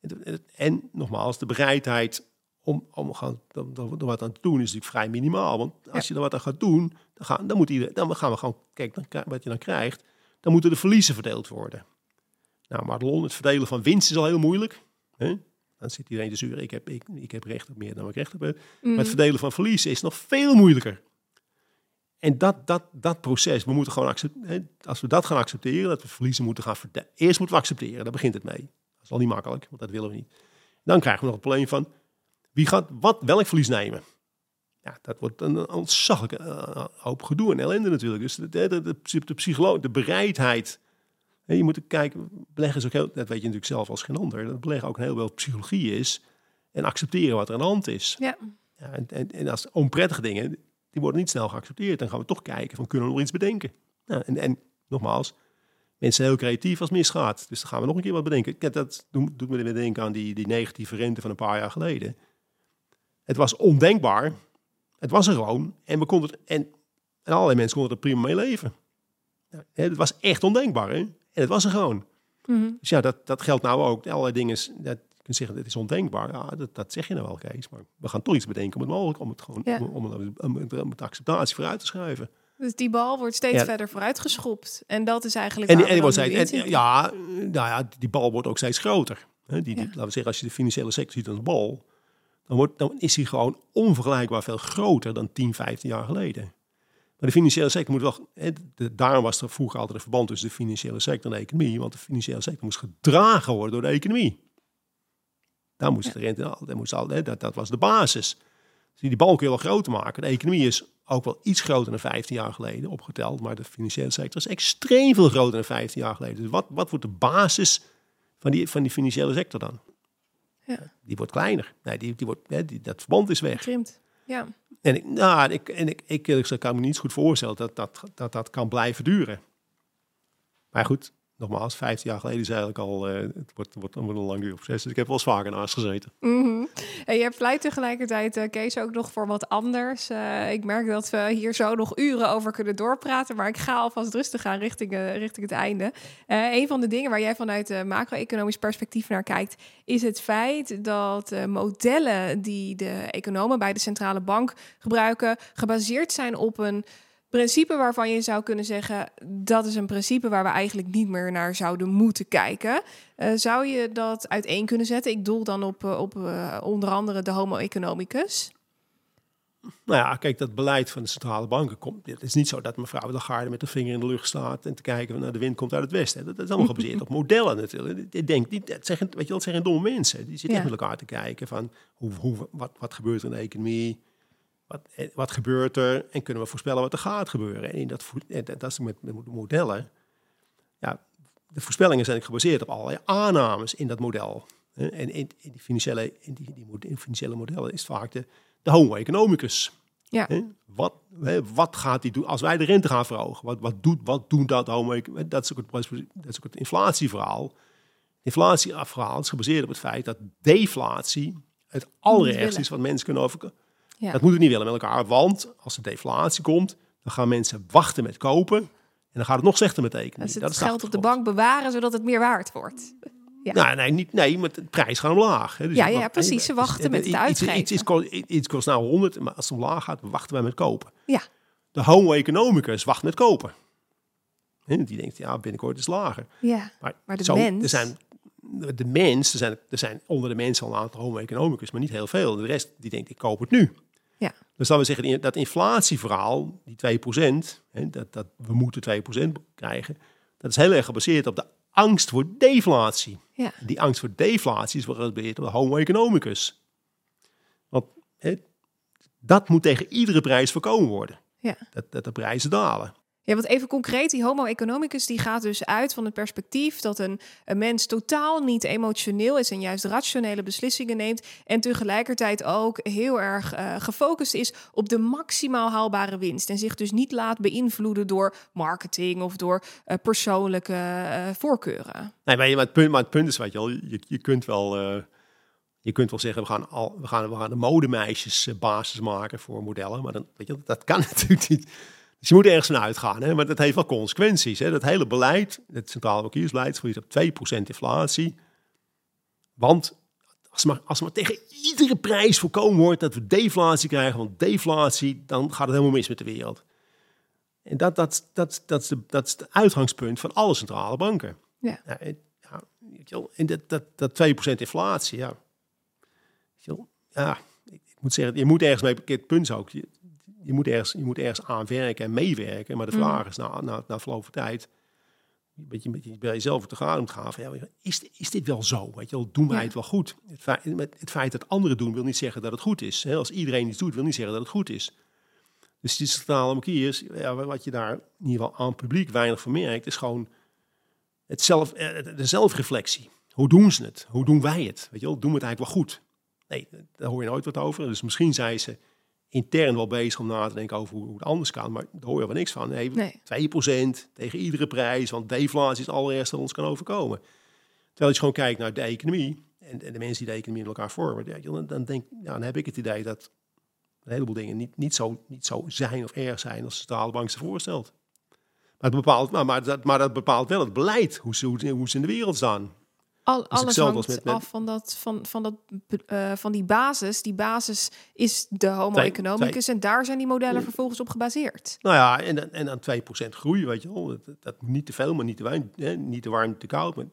En, en- en nogmaals, de bereidheid om, om gaan, om, om er wat aan te doen is natuurlijk vrij minimaal. Want als je er wat aan gaat doen, dan, gaan, dan, moet iedereen, dan gaan we gewoon, kijk, dan, wat je dan krijgt, dan moeten de verliezen verdeeld worden. Nou, Madelon, het verdelen van winst is al heel moeilijk. Hè? Dan zit iedereen te zuren, ik heb, ik, ik heb recht op meer dan ik recht heb. Maar het verdelen van verliezen is nog veel moeilijker. En dat, dat, dat proces, we moeten gewoon accepteren. Als we dat gaan accepteren, dat we verliezen moeten gaan verdelen. Eerst moeten we accepteren, daar begint het mee. Dat is al niet makkelijk, want dat willen we niet. Dan krijgen we nog het probleem van, wie gaat wat, welk verlies nemen? Ja, dat wordt een ontzaglijke eh, hoop gedoe en ellende natuurlijk. Dus de, de, de, de, psycholo- de bereidheid. Je moet kijken, beleggen is ook heel, dat weet je natuurlijk zelf als geen ander, dat beleggen ook een heel veel psychologie is. En accepteren wat er aan de hand is. ja, Ja, en, en, en als onprettige dingen, die worden niet snel geaccepteerd. Dan gaan we toch kijken van, kunnen we nog iets bedenken? Nou, en, en nogmaals, mensen zijn heel creatief als het misgaat. Dus dan gaan we nog een keer wat bedenken. Kijk, dat doet, doet me weer denken aan die, die negatieve rente van een paar jaar geleden. Het was ondenkbaar. Het was er gewoon. En, we konden het, en, en allerlei mensen konden er prima mee leven. Ja, hè, het was echt ondenkbaar. Hè? En het was er gewoon. Mhm. Dus ja, dat, dat geldt nou ook. Allerlei dingen, dat, je kunt zeggen, het is ondenkbaar. Ja, dat, dat zeg je nou wel, Kees. Maar we gaan toch iets bedenken om het mogelijk, om het gewoon, Ja. om, om, het- om, om acceptatie vooruit te schuiven. Dus die bal wordt steeds Ja. verder vooruitgeschopt. En dat is eigenlijk En, die, en, wordt steeds, ja, nou ja, die bal wordt ook steeds groter. Die, die- laten we zeggen, als je de financiële sector ziet als bal, dan, wordt, dan is die gewoon onvergelijkbaar veel groter dan 10, 15 jaar geleden. Maar de financiële sector moet wel, hè, de, daarom was er vroeger altijd een verband tussen de financiële sector en de economie, want de financiële sector moest gedragen worden door de economie. Daar moest de rente, moest al, dat, dat was de basis. Dus die bal kun je wel groter maken. De economie is ook wel iets groter dan 15 jaar geleden opgeteld. Maar de financiële sector is extreem veel groter dan 15 jaar geleden. Dus wat, wat wordt de basis van die, van die financiële sector dan? Ja. Die wordt kleiner. Nee, die, die wordt, die, dat verband is weg. Krimpt. Ja. En ik, nou, ik, en ik, ik, ik kan me niet goed voorstellen dat dat, dat dat kan blijven duren. Maar goed, nogmaals, 15 jaar geleden is eigenlijk al, uh, het wordt, wordt, een langdurig proces. Dus ik heb wel eens vaker naast gezeten. Mm En je pleit tegelijkertijd, uh, Kees, ook nog voor wat anders. Uh, ik merk dat we hier zo nog uren over kunnen doorpraten, maar ik ga alvast rustig aan richting, richting het einde. een van de dingen waar jij vanuit macro-economisch perspectief naar kijkt, is het feit dat modellen die de economen bij de centrale bank gebruiken, gebaseerd zijn op een principe waarvan je zou kunnen zeggen dat is een principe waar we eigenlijk niet meer naar zouden moeten kijken. Uh, zou je dat uiteen kunnen zetten? Ik doel dan op, uh, op uh, onder andere de Homo economicus. Nou ja, kijk, dat beleid van de centrale banken komt. Het is niet zo dat mevrouw Lagarde met de vinger in de lucht staat en te kijken naar de wind komt uit het westen. Dat, dat is allemaal gebaseerd op modellen natuurlijk. Ik denk niet, dat zeggen, weet je, dat zeggen domme mensen. Die zitten ja. echt met elkaar te kijken van hoe, hoe, wat, wat gebeurt er in de economie wat, eh, wat gebeurt er en kunnen we voorspellen wat er gaat gebeuren? En dat, dat is met, met modellen. Ja, de voorspellingen zijn gebaseerd op allerlei aannames in dat model. En in, in die, financiële, in die, die financiële modellen is vaak de, de homo economicus. Ja. Wat, wat gaat die doen als wij de rente gaan verhogen? Wat, wat, doet, wat doen dat homo dat is, ook het, dat is ook het inflatieverhaal. Het inflatieverhaal is gebaseerd op het feit dat deflatie het allerergste is wat mensen kunnen overkomen ja. Dat moeten we niet willen met elkaar, want als er deflatie komt, dan gaan mensen wachten met kopen en dan gaat het nog slechter betekenen. Dus het dat geld op de bank bewaren zodat het meer waard wordt. Ja. Nou, nee, niet, nee, maar de prijs gaat omlaag. Hè. Dus ja, ja, precies. Ze wachten met het uitgeven. Iets, iets, kost, iets kost nou 100, maar als het omlaag gaat, wachten wij met kopen. Ja. De homo economicus wacht met kopen. En die denkt, ja, binnenkort is lager. Ja, maar, maar de zo, mens... Er zijn, de mens, er zijn, er zijn onder de mensen al een aantal homo economicus, maar niet heel veel. De rest die denkt, ik koop het nu. Ja. Dus dan we zeggen, dat inflatieverhaal, die 2%, hè, dat, dat we moeten 2% krijgen, dat is heel erg gebaseerd op de angst voor deflatie. Ja. Die angst voor deflatie is gebaseerd op de homo economicus. Want hè, dat moet tegen iedere prijs voorkomen worden. Ja. Dat, dat de prijzen dalen. Ja, want even concreet, die homo economicus die gaat dus uit van het perspectief dat een, mens totaal niet emotioneel is en juist rationele beslissingen neemt en tegelijkertijd ook heel erg uh, gefocust is op de maximaal haalbare winst en zich dus niet laat beïnvloeden door marketing of door uh, persoonlijke uh, voorkeuren. Nee, maar, het punt, maar het punt is, weet je je, je kunt wel... Je kunt wel zeggen, we gaan, al, we gaan, we gaan de modemeisjes basis maken voor modellen. Maar dan, weet je, dat kan natuurlijk niet. Dus je moet ergens naar uitgaan, hè? maar dat heeft wel consequenties. Hè? Dat hele beleid, het centrale bankiersbeleid, groeit op 2% inflatie. Want als maar, als maar tegen iedere prijs voorkomen wordt dat we deflatie krijgen, want deflatie, dan gaat het helemaal mis met de wereld. En dat, dat, dat, dat, is, de, dat is het uitgangspunt van alle centrale banken. Ja. ja, en dat, dat, dat 2% inflatie, ja. ja, ik moet zeggen, je moet ergens mee, het punt ook, je moet ergens, je moet ergens aan werken en meewerken. Maar de vraag mm. is, na, na, na verloop van tijd, een beetje, een beetje bij jezelf te gaan, gaan van, ja, is, is dit wel zo? Weet je wel, doen wij het wel goed? Het feit, het feit dat anderen doen, wil niet zeggen dat het goed is. Als iedereen iets doet, wil niet zeggen dat het goed is. Dus die centrale bankiers, ja, wat je daar in ieder geval aan publiek weinig van merkt, is gewoon het zelf, eh, de zelfreflectie. Hoe doen ze het? Hoe doen wij het? Weet je wel, doen we het eigenlijk wel goed? Nee, daar hoor je nooit wat over. Dus misschien zei ze, intern wel bezig om na te denken over hoe, het anders kan. Maar daar hoor je wel niks van. Nee, nee. 2% tegen iedere prijs, want deflatie is het allereerste dat ons kan overkomen. Terwijl je gewoon kijkt naar de economie en, en de mensen die de economie in elkaar vormen. Dan, dan, denk, dan heb ik het idee dat een heleboel dingen niet, niet, zo, niet zo zijn of erg zijn als de centrale bank ze voorstelt. Maar, het bepaalt, maar, maar, dat, maar dat bepaalt wel het beleid, hoe ze, hoe ze in de wereld staan. Al, alles hangt met, af van, dat, van, van, dat, uh, van die basis. Die basis is de homo economicus en daar zijn die modellen vervolgens op gebaseerd. Nou ja, en, en dan 2% groei, weet je wel. Dat, dat niet te veel, maar niet te weinig. Hè? Niet te warm, niet te koud. Maar,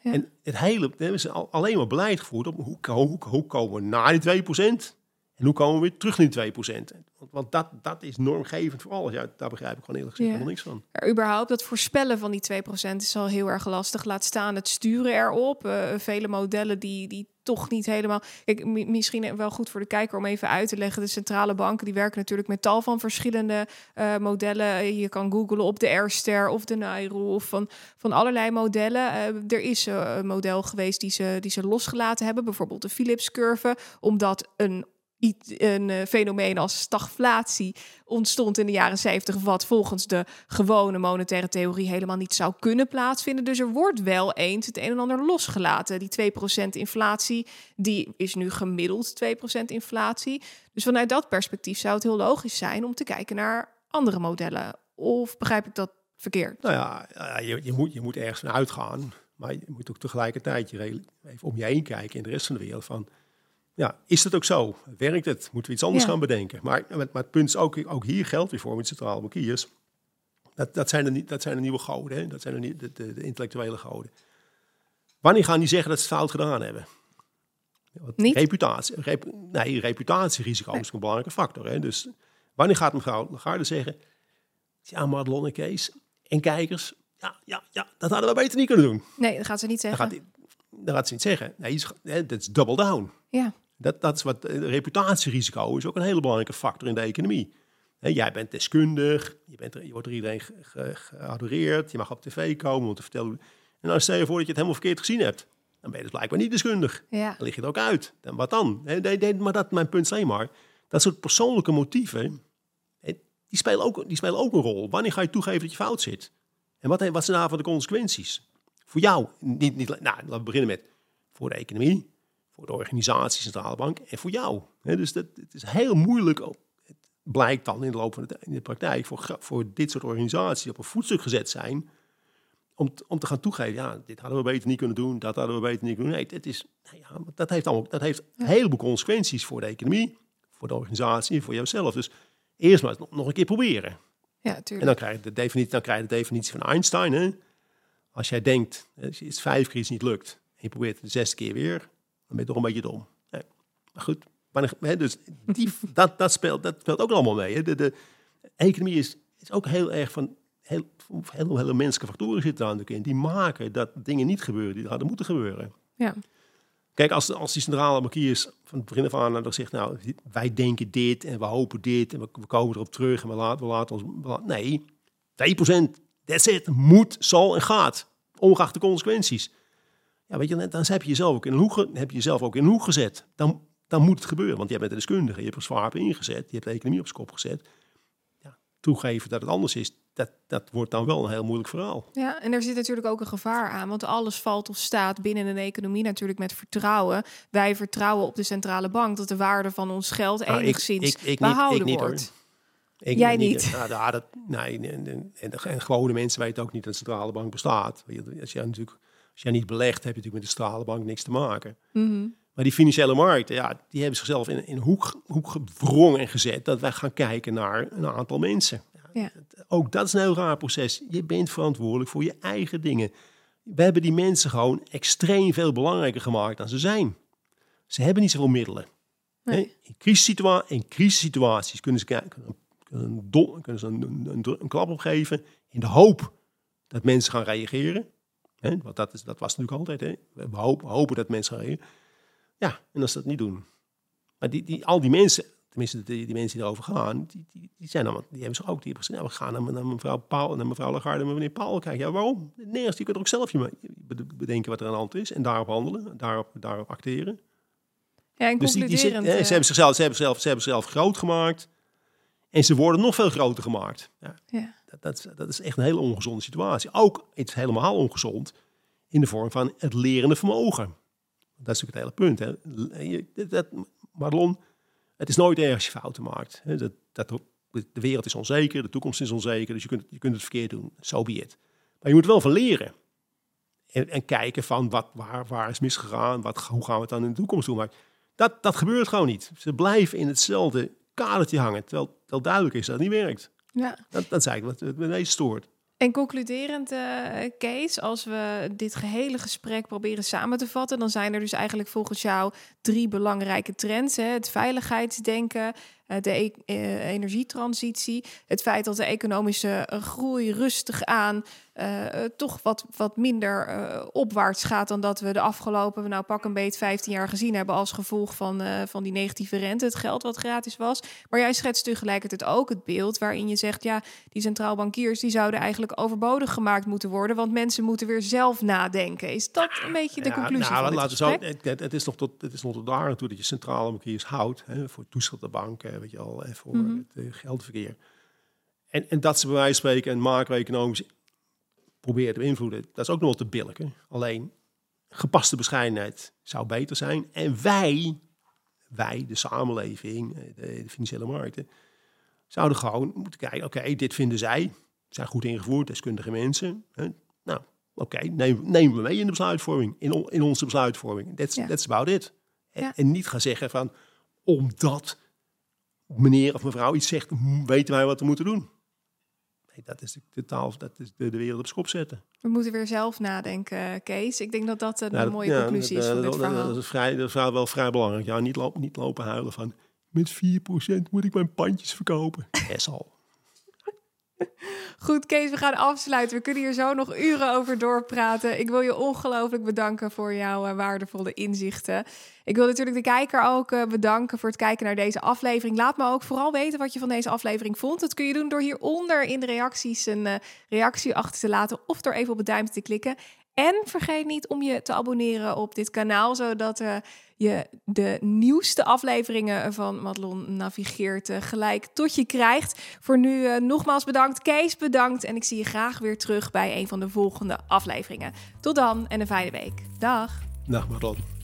ja. En het hele, we hebben alleen maar beleid gevoerd op hoe, hoe, hoe komen we naar die 2%? En hoe komen we weer terug naar die 2%? Want, want dat, dat is normgevend voor alles. Ja, daar begrijp ik gewoon eerlijk gezegd Ja. helemaal niks van. Er überhaupt dat voorspellen van die 2% is al heel erg lastig. Laat staan het sturen erop. Eh, vele modellen die, die toch niet helemaal... Kijk, mi- misschien wel goed voor de kijker om even uit te leggen. De centrale banken die werken natuurlijk met tal van verschillende eh, modellen. Je kan googlen op de Airster of de Nairo of van, van allerlei modellen. Eh, er is eh, een model geweest die ze, die ze losgelaten hebben. Bijvoorbeeld de Philips-curve. Omdat een een eh, fenomeen als stagflatie ontstond in de jaren 70, wat volgens de gewone monetaire theorie helemaal niet zou kunnen plaatsvinden. Dus er wordt wel eens het een en ander losgelaten. Die 2% inflatie, die is nu gemiddeld 2% inflatie. Dus vanuit dat perspectief zou het heel logisch zijn om te kijken naar andere modellen. Of begrijp ik dat verkeerd? Nou ja, je, moet, je moet ergens van uitgaan. Maar je moet ook tegelijkertijd even om je heen kijken in de rest van de wereld. Van, ja, is dat ook zo? Werkt het? Moeten we iets anders Ja. gaan bedenken? Maar, maar, het punt is ook, ook hier geldt weer voor met centrale bankiers. Dat, dat, zijn de, dat zijn de nieuwe goden. Hè? Dat zijn de, de, de, de intellectuele goden. Wanneer gaan die zeggen dat ze het fout gedaan hebben? Want Niet? Reputatie, rep- nee, reputatierisico is een belangrijke factor. Hè? Dus wanneer gaat mevrouw Lagarde zeggen... Ja, Madelon en Kees en kijkers... Ja, ja, ja, dat hadden we beter niet kunnen doen. Nee, dat gaat ze niet zeggen. gaat, hij- dan gaat ze niet zeggen. Nee, dat is double down. Ja, Dat, dat is wat eh, reputatierisico is ook een hele belangrijke factor in de economie. Jij bent deskundig, je, bent je wordt door iedereen ge- ge- geadoreerd, je mag op tv komen om te vertellen. En dan stel je voor dat je het helemaal verkeerd gezien hebt. Dan ben je dus blijkbaar niet deskundig. ja. Dan lig je er ook uit. Dan, wat dan? Nee, maar dat, mijn punt is alleen maar, dat soort persoonlijke motieven, die spelen, ook, die spelen ook een rol. Wanneer ga je toegeven dat je fout zit? En wat, wat zijn daarvan de consequenties? Voor jou, niet, niet, nou, laten we beginnen met voor de economie, voor de organisatie, centrale bank en voor jou. Dus dat, het is heel moeilijk, het blijkt dan in de loop van de, in de praktijk, voor, voor dit soort organisaties die op een voetstuk gezet zijn, om, t- om te gaan toegeven, ja, dit hadden we beter niet kunnen doen, dat hadden we beter niet kunnen doen. Nee, het is, nou ja, dat heeft, allemaal, dat heeft een heleboel consequenties voor de economie, voor de organisatie, voor jouzelf. Dus eerst maar nog, een keer proberen. Ja, En tuurlijk. dan krijg je de definitie, dan krijg je de definitie van Einstein. Hè? Als jij denkt, als je het vijf keer iets niet lukt en je probeert het de zesde keer weer, ben je toch een beetje dom. Nee. Maar goed, hè, dus die, dat, dat, speelt, dat speelt ook allemaal mee. Hè? De, de economie is, is ook heel erg van heel, heel, hele menselijke factoren zitten daar natuurlijk in. Die maken dat dingen niet gebeuren die hadden moeten gebeuren. Ja. Kijk, als, als die centrale bankiers van het begin af aan dan zegt, nou, wij denken dit en we hopen dit en we, we komen erop terug en we laten, we laten ons... we laten- nee, 2%, that's it, moet, zal en gaat, ongeacht de consequenties. Ja, weet je, dan, dan heb je jezelf ook in een hoek, heb je jezelf ook in een hoek gezet. Dan, dan moet het gebeuren, want jij bent een deskundige, je hebt er zwaar op ingezet, je hebt de economie op zijn kop gezet. Ja, toegeven dat het anders is, dat, dat wordt dan wel een heel moeilijk verhaal. Ja, en er zit natuurlijk ook een gevaar aan, want alles valt of staat binnen een economie natuurlijk met vertrouwen. Wij vertrouwen op de centrale bank dat de waarde van ons geld Nou, ik- enigszins ik- ik niet- behouden ik niet, wordt. Ik Jij niet. Nou, ja, dat, nee, en, en, en, de- en gewone mensen weten ook niet dat de centrale bank bestaat. Je, Als jij natuurlijk, als jij niet belegt, heb je natuurlijk met de centrale bank niks te maken. Mhm. Maar die financiële markten, ja, die hebben zichzelf in, in een hoek, hoek gewrongen en gezet dat wij gaan kijken naar een aantal mensen. Ja. Ook dat is een heel raar proces. Je bent verantwoordelijk voor je eigen dingen. We hebben die mensen gewoon extreem veel belangrijker gemaakt dan ze zijn. Ze hebben niet zoveel middelen. Nee. In, crisissituaties, in crisissituaties kunnen ze, kunnen, kunnen ze een, een, een, een klap opgeven in de hoop dat mensen gaan reageren. Hè? Want dat, is, dat was natuurlijk altijd. Hè? We hopen, hopen dat mensen gaan. Ja, en als ze dat niet doen. Maar die, die, al die mensen, tenminste die, die mensen die erover gaan, die, die, die zijn allemaal, die hebben zich ook, die hebben gezegd, nou, we gaan naar, naar mevrouw Paul, naar mevrouw Lagarde en meneer Paul kijken. Ja, waarom? Nergens, je kunt er ook zelf je bedenken wat er aan de hand is en daarop handelen, daarop, daarop acteren. Ja, en Dus die, die hè, eh, ze, hebben zichzelf, ze, hebben zichzelf, ze hebben zichzelf groot gemaakt en ze worden nog veel groter gemaakt. Ja, ja. Dat, dat, is- echt een hele ongezonde situatie. Ook iets helemaal ongezond in de vorm van het lerende vermogen. Dat is natuurlijk het hele punt. Hè. Dat- Madelon, het is nooit erg als je fouten maakt. Dat, dat, de wereld is onzeker, de toekomst is onzeker, dus je kunt, je kunt het verkeerd doen. So be it. Maar je moet wel van leren. En, en kijken van wat, waar, waar is misgegaan, wat, hoe gaan we het dan in de toekomst doen. Maar dat, dat gebeurt gewoon niet. Ze blijven in hetzelfde kadertje hangen, terwijl, terwijl duidelijk is dat het niet werkt. Ja. Dat, dat is eigenlijk wat het me meest stoort. En concluderend, uh, Kees, als we dit gehele gesprek proberen samen te vatten, dan zijn er dus eigenlijk volgens jou drie belangrijke trends: hè? het veiligheidsdenken, de e eh, energietransitie, het feit dat de economische eh, groei rustig aan toch wat, wat minder opwaarts gaat dan dat we de afgelopen, nou pak een beet 15 jaar gezien hebben als gevolg van, van die negatieve rente, het geld wat gratis was. Maar jij schetst tegelijkertijd ook het beeld waarin je zegt, ja, die centraal bankiers die zouden eigenlijk overbodig gemaakt moeten worden, want mensen moeten weer zelf nadenken. Is dat een beetje de conclusie nou, van laten zo, het, het, is nog tot, het is nog tot daar toe dat je centrale bankiers houdt hè, voor de banken weet je al, en voor mhm. het uh, geldverkeer. En, en dat ze bij wijze van spreken en macro-economisch proberen te beïnvloeden, dat is ook nog wel te billijken. Alleen gepaste bescheidenheid zou beter zijn. En wij, wij, de samenleving, eh, de, de financiële markten, zouden gewoon moeten kijken, oké, dit vinden zij, zijn goed ingevoerd, deskundige mensen. Hè? Nou, oké, nemen, nemen we mee in de besluitvorming, in, in onze besluitvorming. That's, ja. that's about it. En, en, niet gaan zeggen van, omdat meneer of mevrouw iets zegt, weten wij wat we moeten doen. Nee, dat is de taal, dat is de, de wereld op schop zetten. We moeten weer zelf nadenken, Kees. Ik denk dat dat een nou, mooie conclusie is van dit verhaal. Dat is, vrij, dat is wel vrij belangrijk. Ja, niet, lopen, niet lopen huilen van, met 4% moet ik mijn pandjes verkopen. Yes al. Goed, Kees, we gaan afsluiten. We kunnen hier zo nog uren over doorpraten. Ik wil je ongelooflijk bedanken voor jouw uh, waardevolle inzichten. Ik wil natuurlijk de kijker ook uh, bedanken voor het kijken naar deze aflevering. Laat me ook vooral weten wat je van deze aflevering vond. Dat kun je doen door hieronder in de reacties een uh, reactie achter te laten of door even op het duimpje te klikken. En vergeet niet om je te abonneren op dit kanaal, zodat uh, je de nieuwste afleveringen van Madelon Navigeert uh, gelijk tot je krijgt. Voor nu uh, nogmaals bedankt, Kees bedankt en ik zie je graag weer terug bij een van de volgende afleveringen. Tot dan en een fijne week. Dag. Dag Madelon.